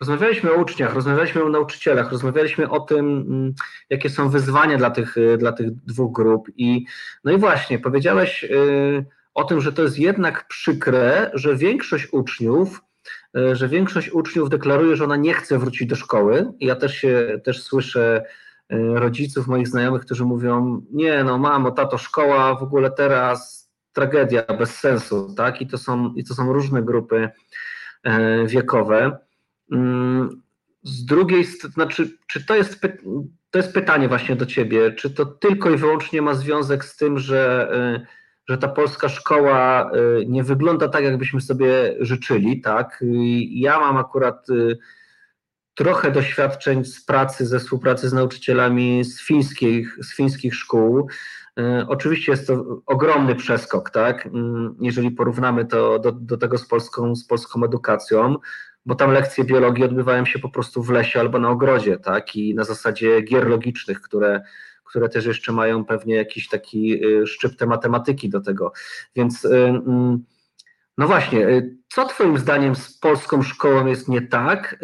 [SPEAKER 2] Rozmawialiśmy o uczniach, rozmawialiśmy o nauczycielach, rozmawialiśmy o tym, mm, jakie są wyzwania dla tych, y, dla tych dwóch grup. I, no i właśnie, powiedziałeś y, o tym, że to jest jednak przykre, że większość uczniów, y, że większość uczniów deklaruje, że ona nie chce wrócić do szkoły. Ja też się też słyszę rodziców moich znajomych, którzy mówią: Nie, no mamo, tato, szkoła w ogóle teraz tragedia, bez sensu, tak? I to są, i to są różne grupy wiekowe. Mm, z drugiej strony, znaczy, czy to jest, to jest pytanie właśnie do ciebie, czy to tylko i wyłącznie ma związek z tym, że, y, że ta polska szkoła y, nie wygląda tak, jakbyśmy sobie życzyli, tak? Ja mam akurat trochę doświadczeń z pracy, ze współpracy z nauczycielami z fińskich, z fińskich szkół. Oczywiście jest to ogromny przeskok, tak? Mm, jeżeli porównamy to do, do tego z polską, z polską edukacją bo tam lekcje biologii odbywają się po prostu w lesie albo na ogrodzie, tak, i na zasadzie gier logicznych, które, które też jeszcze mają pewnie jakiś taki y, szczyptę matematyki do tego. Więc y, mm, no właśnie, y, co Twoim zdaniem z polską szkołą jest nie tak,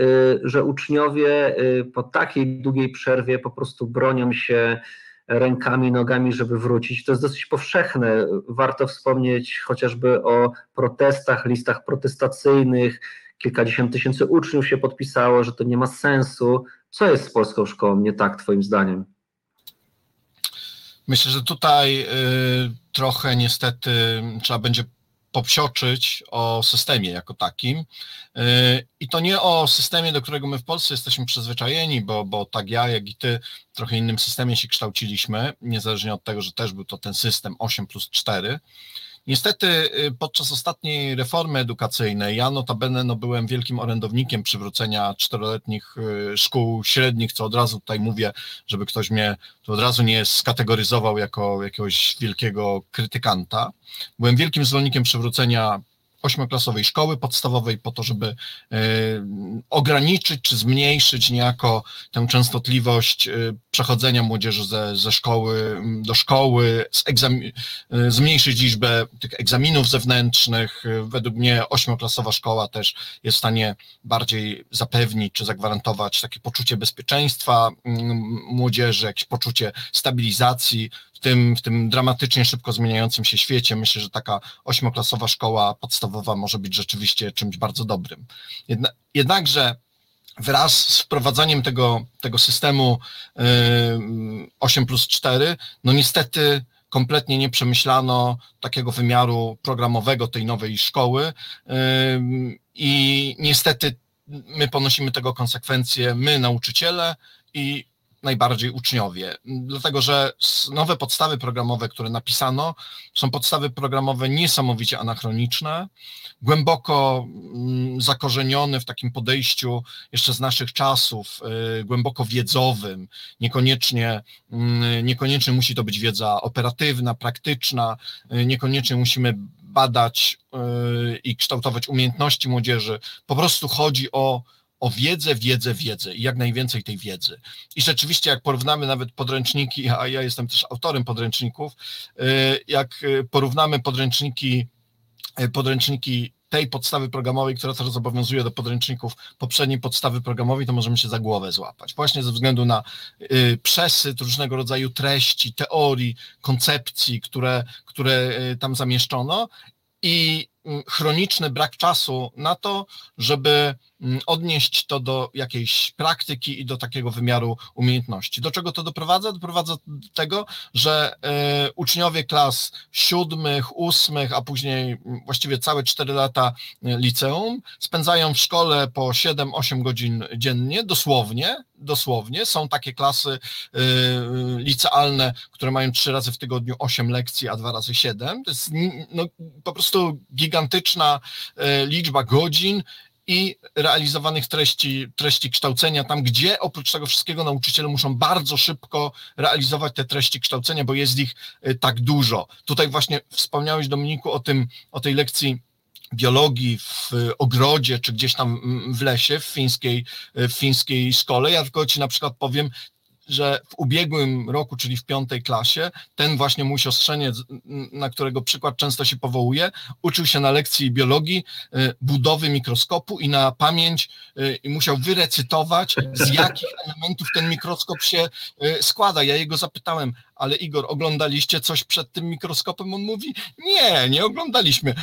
[SPEAKER 2] że uczniowie po takiej długiej przerwie po prostu bronią się rękami, nogami, żeby wrócić. To jest dosyć powszechne. Warto wspomnieć chociażby o protestach, listach protestacyjnych, kilkadziesiąt tysięcy uczniów się podpisało, że to nie ma sensu. Co jest z polską szkołą nie tak, Twoim zdaniem?
[SPEAKER 3] Myślę, że tutaj y, trochę niestety trzeba będzie popsioczyć o systemie jako takim. Y, I to nie o systemie, do którego my w Polsce jesteśmy przyzwyczajeni, bo, bo tak ja, jak i ty, w trochę innym systemie się kształciliśmy, niezależnie od tego, że też był to ten system 8 plus 4. Niestety y, podczas ostatniej reformy edukacyjnej, ja notabene no, byłem wielkim orędownikiem przywrócenia czteroletnich y, szkół średnich, co od razu tutaj mówię, żeby ktoś mnie tu od razu nie skategoryzował jako jakiegoś wielkiego krytykanta. Byłem wielkim zwolennikiem przywrócenia ośmioklasowej szkoły podstawowej po to, żeby ograniczyć czy zmniejszyć niejako tę częstotliwość przechodzenia młodzieży ze, ze szkoły do szkoły, zmniejszyć liczbę tych egzaminów zewnętrznych. Według mnie ośmioklasowa szkoła też jest w stanie bardziej zapewnić czy zagwarantować takie poczucie bezpieczeństwa młodzieży, jakieś poczucie stabilizacji tym, w tym dramatycznie szybko zmieniającym się świecie. Myślę, że taka ośmioklasowa szkoła podstawowa może być rzeczywiście czymś bardzo dobrym. Jedna, jednakże wraz z wprowadzaniem tego, tego systemu 8 plus 4, no niestety kompletnie nie przemyślano takiego wymiaru programowego tej nowej szkoły i niestety my ponosimy tego konsekwencje, my nauczyciele i najbardziej uczniowie. Dlatego, że nowe podstawy programowe, które napisano, są podstawy programowe niesamowicie anachroniczne, głęboko mm, zakorzenione w takim podejściu jeszcze z naszych czasów, y, głęboko wiedzowym, niekoniecznie, mm, niekoniecznie musi to być wiedza operatywna, praktyczna, y, niekoniecznie musimy badać y, i kształtować umiejętności młodzieży. Po prostu chodzi o o wiedzę, wiedzę, wiedzę i jak najwięcej tej wiedzy. I rzeczywiście, jak porównamy nawet podręczniki, a ja jestem też autorem podręczników, y, jak y, porównamy podręczniki, y, podręczniki tej podstawy programowej, która teraz obowiązuje do podręczników poprzedniej podstawy programowej, to możemy się za głowę złapać. Właśnie ze względu na przesyt różnego rodzaju treści, teorii, koncepcji, które, które tam zamieszczono i chroniczny brak czasu na to, żeby Mm, odnieść to do jakiejś praktyki i do takiego wymiaru umiejętności. Do czego to doprowadza? Doprowadza do tego, że e, uczniowie klas siódmych, ósmych, a później mm, właściwie całe cztery lata e, liceum spędzają w szkole po 7-8 godzin dziennie, dosłownie, dosłownie. Są takie klasy e, licealne, które mają trzy razy w tygodniu 8 lekcji, a dwa razy 7. To jest no, po prostu gigantyczna liczba godzin i realizowanych treści, treści kształcenia, tam gdzie oprócz tego wszystkiego nauczyciele muszą bardzo szybko realizować te treści kształcenia, bo jest ich y, tak dużo. Tutaj właśnie wspomniałeś Dominiku o tym, o tej lekcji biologii w ogrodzie, czy gdzieś tam w lesie, w fińskiej, w fińskiej szkole. Ja tylko ci na przykład powiem, że w ubiegłym roku, czyli w piątej klasie, ten właśnie mój siostrzeniec, na którego przykład często się powołuje, uczył się na lekcji biologii y, budowy mikroskopu i na pamięć y, i musiał wyrecytować, z jakich elementów ten mikroskop się y, składa. Ja jego zapytałem, ale Igor, oglądaliście coś przed tym mikroskopem? On mówi, nie, nie oglądaliśmy,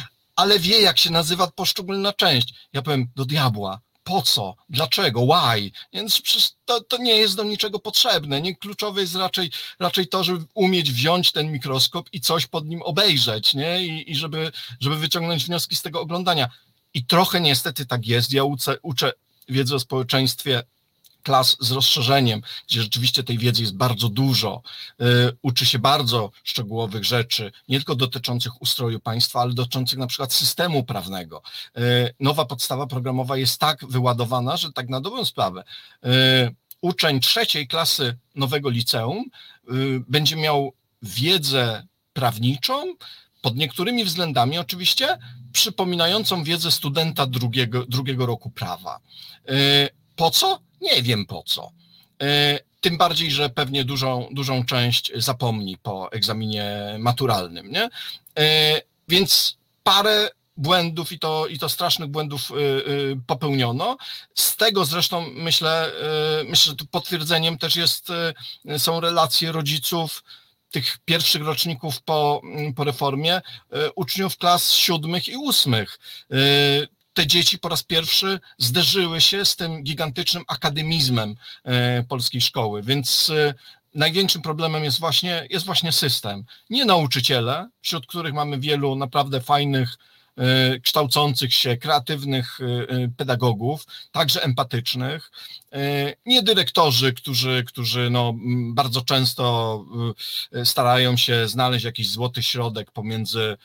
[SPEAKER 3] ale wie, jak się nazywa poszczególna część. Ja powiem, do diabła, po co, dlaczego, why, więc to, to nie jest do niczego potrzebne. Nie? Kluczowe jest raczej, raczej to, żeby umieć wziąć ten mikroskop i coś pod nim obejrzeć nie? I, i żeby, żeby wyciągnąć wnioski z tego oglądania. I trochę niestety tak jest. Ja uczę, uczę wiedzy o społeczeństwie klas z rozszerzeniem, gdzie rzeczywiście tej wiedzy jest bardzo dużo, y, uczy się bardzo szczegółowych rzeczy, nie tylko dotyczących ustroju państwa, ale dotyczących na przykład systemu prawnego. Y, nowa podstawa programowa jest tak wyładowana, że tak na dobrą sprawę y, uczeń trzeciej klasy nowego liceum będzie miał wiedzę prawniczą, pod niektórymi względami oczywiście, przypominającą wiedzę studenta drugiego, drugiego roku prawa. Po co? Nie wiem po co. E, tym bardziej, że pewnie dużą, dużą część zapomni po egzaminie maturalnym. Nie? E, więc parę błędów i to, i to strasznych błędów e, popełniono. Z tego zresztą myślę, myślę, że tu potwierdzeniem też jest, są relacje rodziców tych pierwszych roczników po, po reformie, uczniów klas siódmych i ósmych te dzieci po raz pierwszy zderzyły się z tym gigantycznym akademizmem e, polskiej szkoły, więc e, największym problemem jest właśnie, jest właśnie system. Nie nauczyciele, wśród których mamy wielu naprawdę fajnych, kształcących się, kreatywnych e, e, pedagogów, także empatycznych, nie dyrektorzy, którzy, którzy no, bardzo często starają się znaleźć jakiś złoty środek pomiędzy,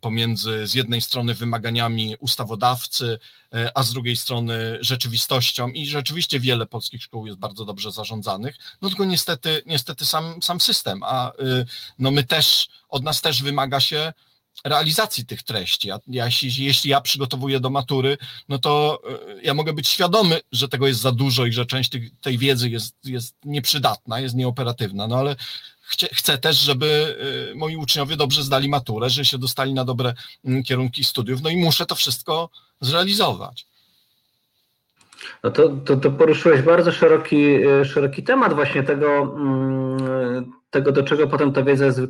[SPEAKER 3] pomiędzy z jednej strony wymaganiami ustawodawcy, a z drugiej strony rzeczywistością. I rzeczywiście wiele polskich szkół jest bardzo dobrze zarządzanych, no tylko niestety, niestety sam, sam system, a no my też, od nas też wymaga się realizacji tych treści. Ja, jeśli, jeśli ja przygotowuję do matury, no to e, ja mogę być świadomy, że tego jest za dużo i że część tej, wiedzy jest, jest nieprzydatna, jest nieoperatywna, no ale chcę, chcę też, żeby e, moi uczniowie dobrze zdali maturę, że się dostali na dobre mm, kierunki studiów, no i muszę to wszystko zrealizować.
[SPEAKER 2] No to, to, to poruszyłeś bardzo szeroki, e, szeroki temat właśnie tego, mm, tego, do czego potem ta wiedza jest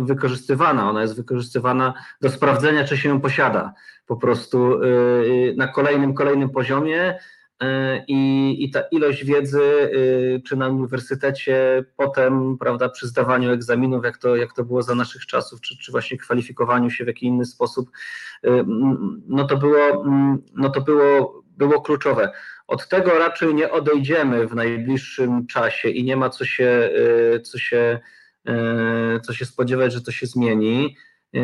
[SPEAKER 2] wykorzystywana. Ona jest wykorzystywana do sprawdzenia, czy się ją posiada po prostu e, na kolejnym, kolejnym poziomie e, i, i ta ilość wiedzy, czy na uniwersytecie, potem, prawda, przy zdawaniu egzaminów, jak to, jak to było za naszych czasów, czy, czy właśnie kwalifikowaniu się w jakiś inny sposób, no to było, no to było było kluczowe. Od tego raczej nie odejdziemy w najbliższym czasie i nie ma co się, y, co się, y, co się spodziewać, że to się zmieni. Y,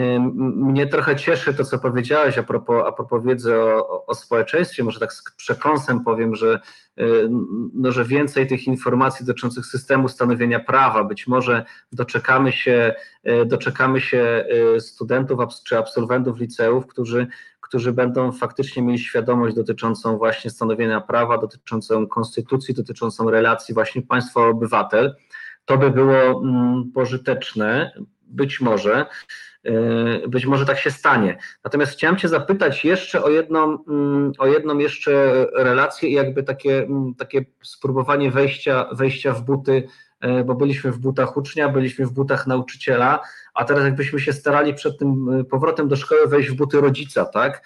[SPEAKER 2] mnie trochę cieszy to, co powiedziałeś a propos, a propos wiedzy o, o społeczeństwie. Może tak z przekąsem powiem, że, no, że więcej tych informacji dotyczących systemu stanowienia prawa, być może doczekamy się, doczekamy się studentów czy absolwentów liceów, którzy którzy będą faktycznie mieli świadomość dotyczącą właśnie stanowienia prawa, dotyczącą konstytucji, dotyczącą relacji właśnie państwo-obywatel. To by było mm, pożyteczne, być może. E, być może tak się stanie. Natomiast chciałem Cię zapytać jeszcze o jedną, mm, o jedną jeszcze relację i jakby takie, mm, takie spróbowanie wejścia, wejścia w buty, bo byliśmy w butach ucznia, byliśmy w butach nauczyciela, a teraz jakbyśmy się starali przed tym e, powrotem do szkoły wejść w buty rodzica, tak?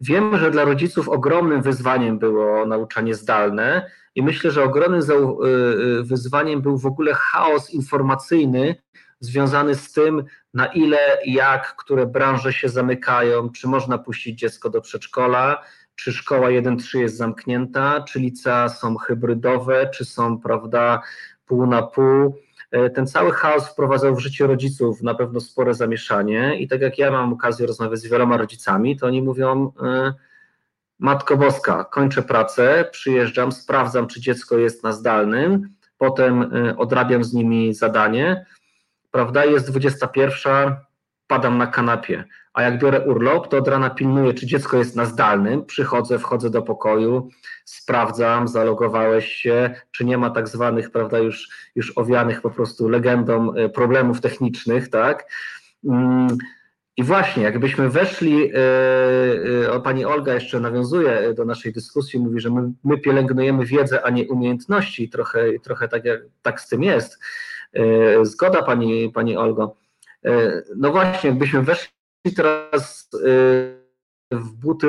[SPEAKER 2] Wiem, że dla rodziców ogromnym wyzwaniem było nauczanie zdalne i myślę, że ogromnym e, e, wyzwaniem był w ogóle chaos informacyjny związany z tym, na ile, jak, które branże się zamykają, czy można puścić dziecko do przedszkola, czy szkoła 1-3 jest zamknięta, czy licea są hybrydowe, czy są, prawda, pół na pół. E, ten cały chaos wprowadzał w życie rodziców na pewno spore zamieszanie i tak jak ja mam okazję rozmawiać z wieloma rodzicami, to oni mówią e, Matko Boska, kończę pracę, przyjeżdżam, sprawdzam, czy dziecko jest na zdalnym, potem e, odrabiam z nimi zadanie, prawda, jest 21, padam na kanapie, a jak biorę urlop, to od rana pilnuję, czy dziecko jest na zdalnym, przychodzę, wchodzę do pokoju, sprawdzam, zalogowałeś się, czy nie ma tak zwanych, prawda, już, już owianych po prostu legendą e, problemów technicznych, tak. Mm, I właśnie, jakbyśmy weszli, e, e, o pani Olga jeszcze nawiązuje do naszej dyskusji, mówi, że my, my pielęgnujemy wiedzę, a nie umiejętności, trochę, trochę tak, jak, tak z tym jest. Zgoda pani, pani Olgo. No właśnie, jakbyśmy weszli teraz w buty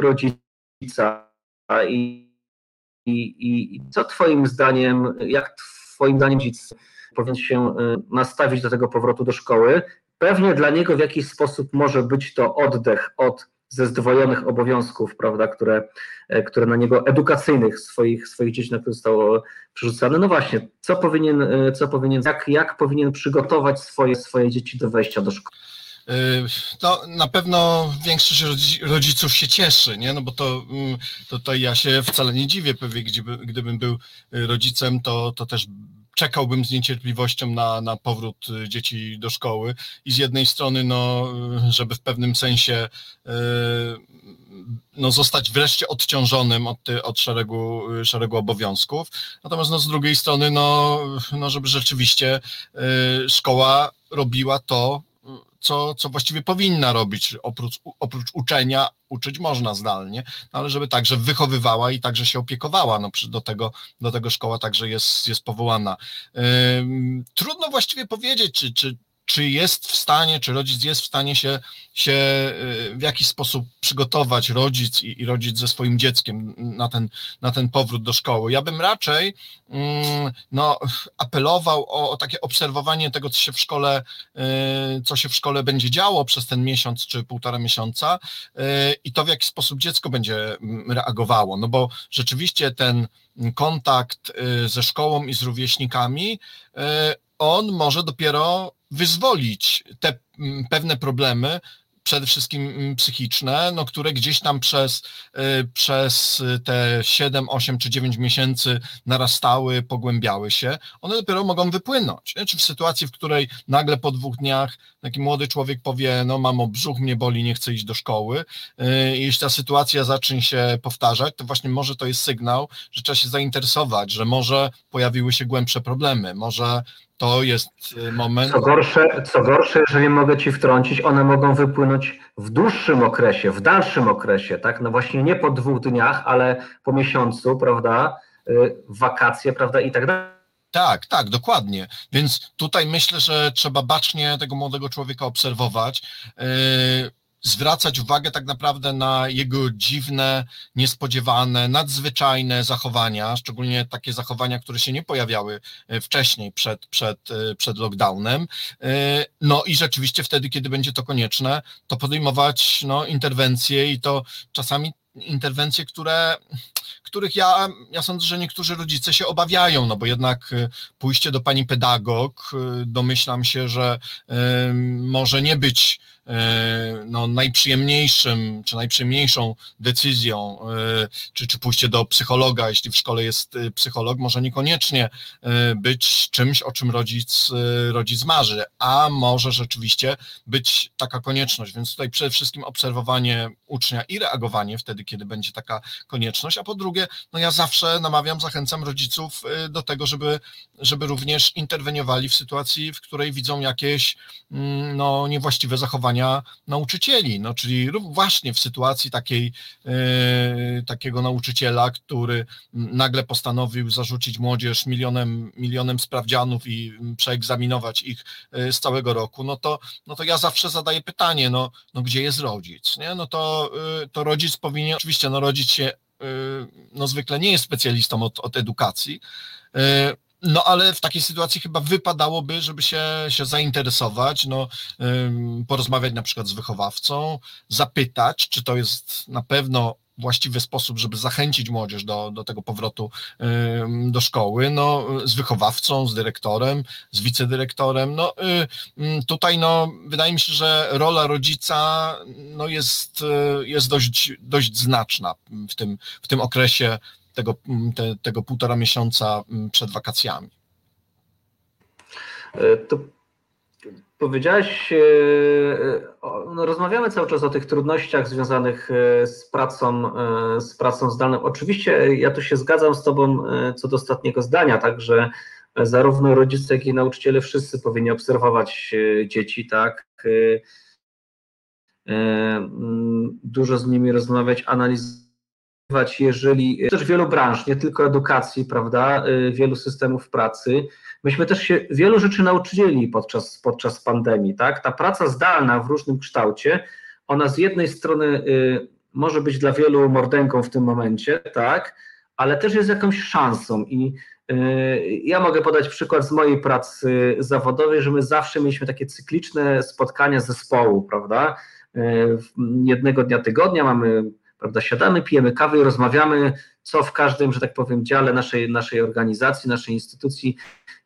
[SPEAKER 2] rodzica, i, i, i co Twoim zdaniem, jak Twoim zdaniem dziś powinien się y, nastawić do tego powrotu do szkoły? Pewnie dla niego w jakiś sposób może być to oddech od ze zdwojonych obowiązków, prawda, które, e, które na niego edukacyjnych swoich, swoich dzieci na które zostało przerzucane. No właśnie, co powinien, e, co powinien jak, jak powinien przygotować swoje, swoje dzieci do wejścia do szkoły?
[SPEAKER 3] To na pewno większość rodziców się cieszy, nie? No bo to, mm, to, to ja się wcale nie dziwię, pewnie gdyby, gdybym był y, rodzicem, to, to też czekałbym z niecierpliwością na, na powrót y, dzieci do szkoły i z jednej strony, no, y, żeby w pewnym sensie no, zostać wreszcie odciążonym od, od szeregu, szeregu obowiązków, natomiast no, z drugiej strony, no, no żeby rzeczywiście szkoła robiła to, co, co właściwie powinna robić. Oprócz, oprócz uczenia, uczyć można zdalnie, no ale żeby także wychowywała i także się opiekowała. No, do, tego, do tego szkoła także jest, jest powołana. trudno właściwie powiedzieć, czy, czy, czy jest w stanie, czy rodzic jest w stanie się, się y, w jakiś sposób przygotować, rodzic i, i rodzic ze swoim dzieckiem na ten, na ten powrót do szkoły. Ja bym raczej mm, no, apelował o, o takie obserwowanie tego, co się w szkole, y, co się w szkole będzie działo przez ten miesiąc czy półtora miesiąca y, i to, w jaki sposób dziecko będzie mm, reagowało. No bo rzeczywiście ten kontakt ze szkołą i z rówieśnikami, on może dopiero wyzwolić te mm, pewne problemy przede wszystkim mm, psychiczne, no, które gdzieś tam przez, przez te 7, 8 czy 9 miesięcy narastały, pogłębiały się, one dopiero mogą wypłynąć. Czy w sytuacji, w której nagle po dwóch dniach taki młody człowiek powie, no mamo, brzuch mnie boli, nie chcę iść do szkoły, jeśli ta sytuacja zacznie się powtarzać, to właśnie może to jest sygnał, że trzeba się zainteresować, że może pojawiły się głębsze problemy, może to jest y, moment.
[SPEAKER 2] Co gorsze, co gorsze, jeżeli mogę Ci wtrącić, one mogą wypłynąć w dłuższym okresie, w dalszym okresie, tak? No właśnie nie po dwóch dniach, ale po miesiącu, prawda? Y, wakacje, prawda? I tak dalej.
[SPEAKER 3] Tak, tak, dokładnie. Więc tutaj myślę, że trzeba bacznie tego młodego człowieka obserwować. Yy, zwracać uwagę tak naprawdę na jego dziwne, niespodziewane, nadzwyczajne zachowania, szczególnie takie zachowania, które się nie pojawiały e, wcześniej przed, przed, e, przed lockdownem. E, no i rzeczywiście wtedy, kiedy będzie to konieczne, to podejmować no, interwencje i to czasami interwencje, które, których ja, ja sądzę, że niektórzy rodzice się obawiają, no bo jednak pójście do pani pedagog, domyślam się, że może nie być no, najprzyjemniejszym, czy najprzyjemniejszą decyzją, e, czy, czy pójście do psychologa, jeśli w szkole jest e, psycholog, może niekoniecznie być czymś, o czym rodzic, rodzic marzy, a może rzeczywiście być taka konieczność. Więc tutaj przede wszystkim obserwowanie ucznia i reagowanie wtedy, kiedy będzie taka konieczność, a po drugie, no ja zawsze namawiam, zachęcam rodziców do tego, żeby, żeby również interweniowali w sytuacji, w której widzą jakieś mm, no, niewłaściwe zachowania nauczycieli, no, czyli właśnie w sytuacji takiej, e, takiego nauczyciela, który nagle postanowił zarzucić młodzież milionem, milionem sprawdzianów i przeegzaminować ich e, z całego roku, no to, no to ja zawsze zadaję pytanie, no, no gdzie jest rodzic, nie? No to, e, to rodzic powinien, oczywiście no rodzic się no zwykle nie jest specjalistą od, od edukacji, no ale w takiej sytuacji chyba wypadałoby, żeby się, się zainteresować, no, porozmawiać na przykład z wychowawcą, zapytać, czy to jest na pewno właściwy sposób, żeby zachęcić młodzież do, do tego powrotu do szkoły, no, z wychowawcą, z dyrektorem, z wicedyrektorem. No, y, tutaj no, wydaje mi się, że rola rodzica no, jest, y, jest dość, dość znaczna w tym, w tym okresie tego, mm, te, tego półtora miesiąca mm, przed wakacjami.
[SPEAKER 2] E, to powiedziałeś, e, no rozmawiamy cały czas o tych trudnościach związanych e, z pracą, z pracą zdalną. Oczywiście ja tu się zgadzam z Tobą co do ostatniego zdania, także zarówno rodzice, jak i nauczyciele wszyscy powinni obserwować dzieci, tak, dużo z nimi rozmawiać, analizować jeżeli też wielu branż, nie tylko edukacji, prawda, y, wielu systemów pracy, myśmy też się wielu rzeczy nauczyli podczas, podczas pandemii, tak? Ta praca zdalna w różnym kształcie, ona z jednej strony y, może być dla wielu mordęką w tym momencie, tak? Ale też jest jakąś szansą i ja mogę podać przykład z mojej pracy zawodowej, że my zawsze mieliśmy takie cykliczne spotkania zespołu, prawda? Jednego dnia tygodnia mamy prawda, siadamy, pijemy kawę i rozmawiamy, co w każdym, że tak powiem, dziale naszej, naszej organizacji, naszej instytucji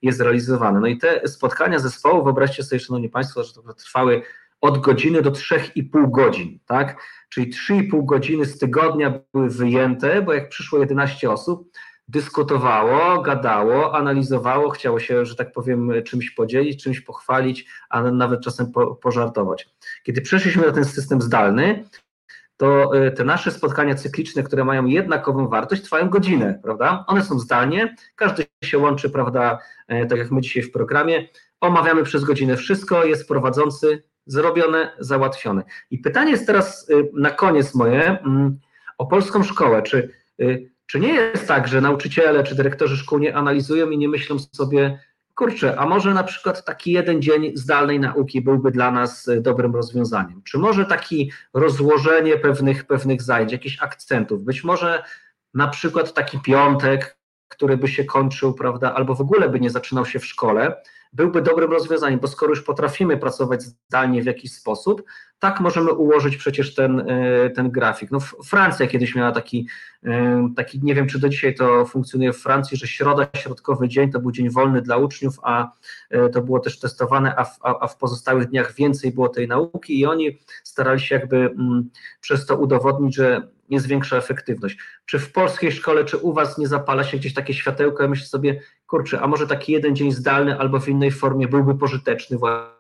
[SPEAKER 2] jest realizowane. No i te spotkania zespołu, wyobraźcie sobie, Szanowni Państwo, że to trwały od godziny do 3,5 godzin, tak? Czyli 3,5 godziny z tygodnia były wyjęte, bo jak przyszło 11 osób, dyskutowało, gadało, analizowało, chciało się, że tak powiem, czymś podzielić, czymś pochwalić, a nawet czasem po, pożartować. Kiedy przeszliśmy na ten system zdalny, to e, te nasze spotkania cykliczne, które mają jednakową wartość, trwają godzinę, prawda? One są zdalnie, każdy się łączy, prawda, e, tak jak my dzisiaj w programie, omawiamy przez godzinę wszystko, jest prowadzący, zrobione, załatwione. I pytanie jest teraz e, na koniec moje mm, o polską szkołę. Czy, czy nie jest tak, że nauczyciele czy dyrektorzy szkół nie analizują i nie myślą sobie, kurczę, a może na przykład taki jeden dzień zdalnej nauki byłby dla nas e, dobrym rozwiązaniem? Czy może takie rozłożenie pewnych, pewnych zajęć, jakichś akcentów, być może na przykład taki piątek, który by się kończył, prawda, albo w ogóle by nie zaczynał się w szkole, byłby dobrym rozwiązaniem, bo skoro już potrafimy pracować zdalnie w jakiś sposób, tak możemy ułożyć przecież ten, e, ten grafik. No, Francja kiedyś miała taki, e, taki, nie wiem czy do dzisiaj to funkcjonuje w Francji, że środa, środkowy dzień to był dzień wolny dla uczniów, a e, to było też testowane, a w, a w pozostałych dniach więcej było tej nauki i oni starali się jakby mm, przez to udowodnić, że jest większa efektywność. Czy w polskiej szkole, czy u Was nie zapala się gdzieś takie światełko? Ja myślę sobie, kurczę, a może taki jeden dzień zdalny albo w innej formie byłby pożyteczny właśnie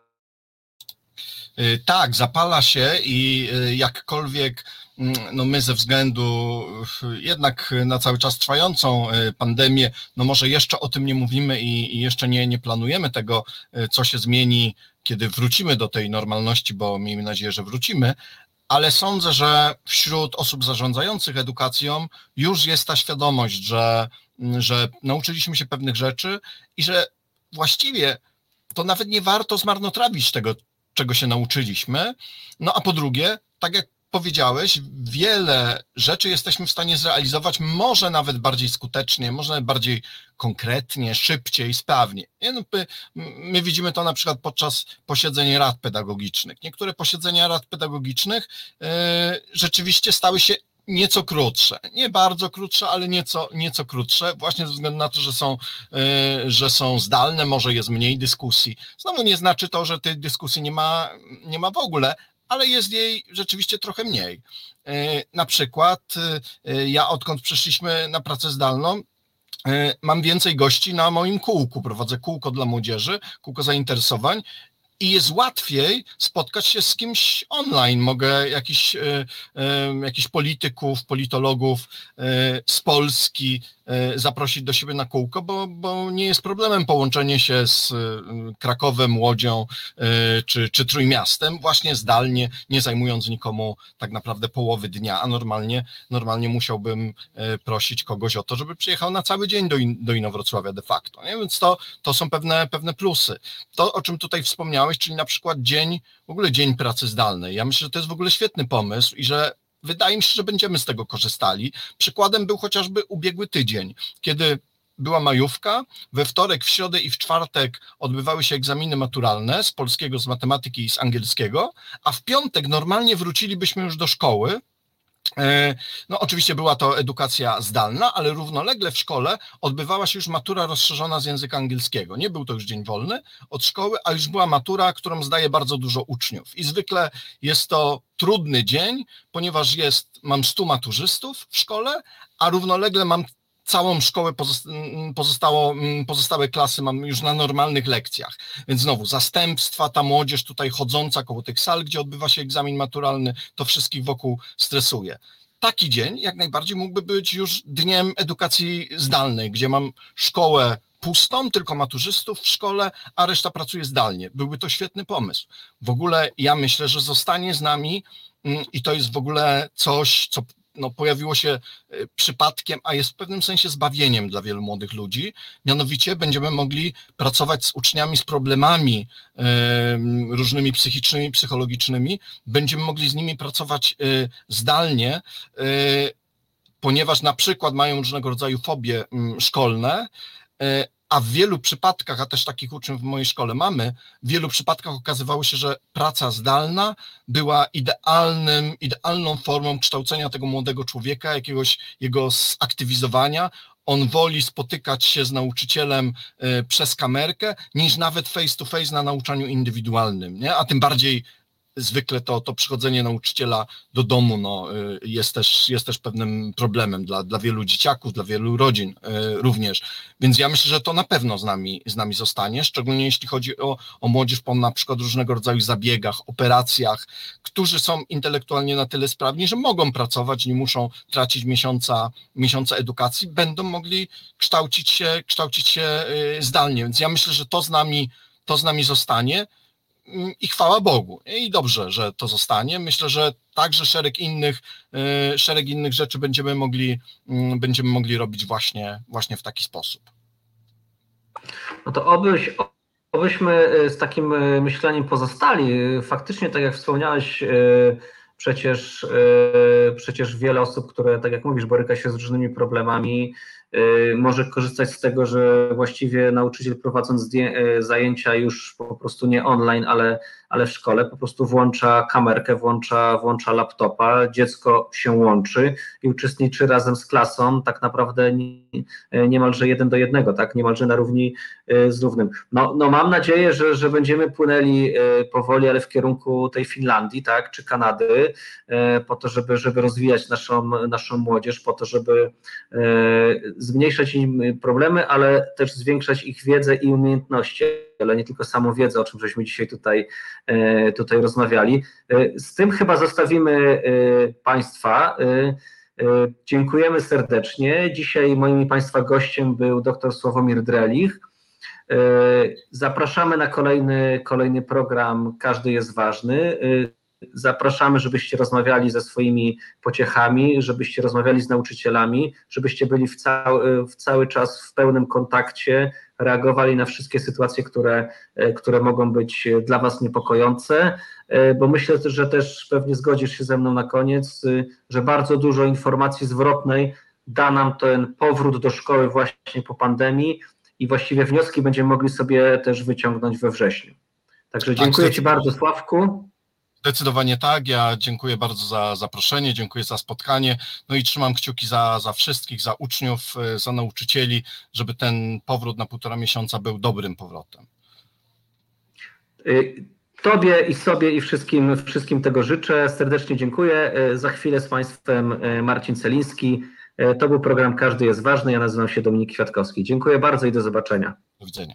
[SPEAKER 3] Y, tak, zapala się i y, jakkolwiek mm, no my ze względu y, jednak na cały czas trwającą pandemię, no może jeszcze o tym nie mówimy i, i jeszcze nie, nie planujemy tego, co się zmieni, kiedy wrócimy do tej normalności, bo miejmy nadzieję, że wrócimy, ale sądzę, że wśród osób zarządzających edukacją już jest ta świadomość, że, że nauczyliśmy się pewnych rzeczy i że właściwie to nawet nie warto zmarnotrawić tego czego się nauczyliśmy. No a po drugie, tak jak powiedziałeś, wiele rzeczy jesteśmy w stanie zrealizować, może nawet bardziej skutecznie, może bardziej konkretnie, szybciej, sprawnie. No, my, my, widzimy to na przykład podczas posiedzeń rad pedagogicznych. Niektóre posiedzenia rad pedagogicznych yy, rzeczywiście stały się nieco krótsze. Nie bardzo krótsze, ale nieco, nieco krótsze, właśnie ze względu na to, że są, e, że są zdalne, może jest mniej dyskusji. Znowu nie znaczy to, że tej dyskusji nie ma, nie ma w ogóle, ale jest jej rzeczywiście trochę mniej. E, na przykład e, ja odkąd przeszliśmy na pracę zdalną, mam więcej gości na moim kółku. Prowadzę kółko dla młodzieży, kółko zainteresowań i jest łatwiej spotkać się z kimś online. Mogę jakiś, e, e, jakiś polityków, politologów e, z Polski, zaprosić do siebie na kółko, bo, bo nie jest problemem połączenie się z e, Krakowem, Łodzią e, czy, czy Trójmiastem, właśnie zdalnie, nie zajmując nikomu tak naprawdę połowy dnia, a normalnie, normalnie musiałbym prosić kogoś o to, żeby przyjechał na cały dzień do, in, do Inowrocławia de facto. Nie? Więc to, to są pewne, pewne plusy. To, o czym tutaj wspomniałeś, czyli na przykład dzień, w ogóle dzień pracy zdalnej. Ja myślę, że to jest w ogóle świetny pomysł i że wydaje mi się, że będziemy z tego korzystali. Przykładem był chociażby ubiegły tydzień, kiedy była majówka, we wtorek, w środę i w czwartek odbywały się egzaminy maturalne z polskiego, z matematyki i z angielskiego, a w piątek normalnie wrócilibyśmy już do szkoły, no, oczywiście była to edukacja zdalna, ale równolegle w szkole odbywała się już matura rozszerzona z języka angielskiego. Nie był to już dzień wolny od szkoły, a już była matura, którą zdaje bardzo dużo uczniów. I zwykle jest to trudny dzień, ponieważ jest, mam 100 maturzystów w szkole, a równolegle mam całą szkołę pozostało, pozostałe klasy mam już na normalnych lekcjach. Więc znowu zastępstwa, ta młodzież tutaj chodząca koło tych sal, gdzie odbywa się egzamin maturalny, to wszystkich wokół stresuje. Taki dzień jak najbardziej mógłby być już dniem edukacji zdalnej, gdzie mam szkołę pustą, tylko maturzystów w szkole, a reszta pracuje zdalnie. Byłby to świetny pomysł. W ogóle ja myślę, że zostanie z nami i to jest w ogóle coś, co no, pojawiło się e, przypadkiem, a jest w pewnym sensie zbawieniem dla wielu młodych ludzi. Mianowicie będziemy mogli pracować z uczniami z problemami e, różnymi psychicznymi, psychologicznymi. Będziemy mogli z nimi pracować e, zdalnie, ponieważ na przykład mają różnego rodzaju fobie szkolne, a w wielu przypadkach, a też takich uczniów w mojej szkole mamy, w wielu przypadkach okazywało się, że praca zdalna była idealnym, idealną formą kształcenia tego młodego człowieka, jakiegoś jego zaktywizowania. On woli spotykać się z nauczycielem y, przez kamerkę, niż nawet face to face na nauczaniu indywidualnym, nie? a tym bardziej zwykle to, to przychodzenie nauczyciela do domu no, y, jest, też, jest też pewnym problemem dla, dla wielu dzieciaków, dla wielu rodzin y, również. Więc ja myślę, że to na pewno z nami, z nami zostanie, szczególnie jeśli chodzi o, o młodzież po na przykład różnego rodzaju zabiegach, operacjach, którzy są intelektualnie na tyle sprawni, że mogą pracować, nie muszą tracić miesiąca, miesiąca edukacji, będą mogli kształcić się, kształcić się y, zdalnie. Więc ja myślę, że to z nami, to z nami zostanie i chwała Bogu. I dobrze, że to zostanie. Myślę, że także szereg innych, y, szereg innych rzeczy będziemy mogli, mm, będziemy mogli robić właśnie, właśnie w taki sposób.
[SPEAKER 2] No to obyś, obyśmy y, z takim y, myśleniem pozostali. Faktycznie, tak jak wspomniałeś, przecież, przecież wiele osób, które, tak jak mówisz, boryka się z różnymi problemami, może korzystać z tego, że właściwie nauczyciel prowadząc zajęcia już po prostu nie online, ale, ale w szkole, po prostu włącza kamerkę, włącza, włącza laptopa, dziecko się łączy i uczestniczy razem z klasą, tak naprawdę niemalże jeden do jednego, tak, niemalże na równi z równym. No, no mam nadzieję, że, że będziemy płynęli powoli, ale w kierunku tej Finlandii, tak, czy Kanady, po to, żeby, żeby rozwijać naszą, naszą młodzież, po to, żeby zmniejszać im problemy, ale też zwiększać ich wiedzę i umiejętności, ale nie tylko samą wiedzę, o czym żeśmy dzisiaj tutaj, e, tutaj rozmawiali. E, z tym chyba zostawimy e, Państwa. Dziękujemy serdecznie. Dzisiaj moim Państwa gościem był dr Sławomir Drelich. Zapraszamy na kolejny, kolejny program Każdy jest ważny. Zapraszamy, żebyście rozmawiali ze swoimi pociechami, żebyście rozmawiali z nauczycielami, żebyście byli w cały, w cały czas w pełnym kontakcie, reagowali na wszystkie sytuacje, które, które mogą być dla Was niepokojące, bo myślę, że też pewnie zgodzisz się ze mną na koniec, że bardzo dużo informacji zwrotnej da nam ten powrót do szkoły właśnie po pandemii i właściwie wnioski będziemy mogli sobie też wyciągnąć we wrześniu. Także tak, dziękuję Ci bardzo, Sławku.
[SPEAKER 3] Zdecydowanie tak. Ja dziękuję bardzo za zaproszenie, dziękuję za spotkanie. No i trzymam kciuki za, za wszystkich, za uczniów, e, za nauczycieli, żeby ten powrót na półtora miesiąca był dobrym powrotem.
[SPEAKER 2] Y, tobie i sobie i wszystkim, wszystkim tego życzę. Serdecznie dziękuję. E, za chwilę z Państwem Marcin Celiński. To był program Każdy jest ważny. Ja nazywam się Dominik Kwiatkowski. Dziękuję bardzo i do zobaczenia.
[SPEAKER 3] Do widzenia.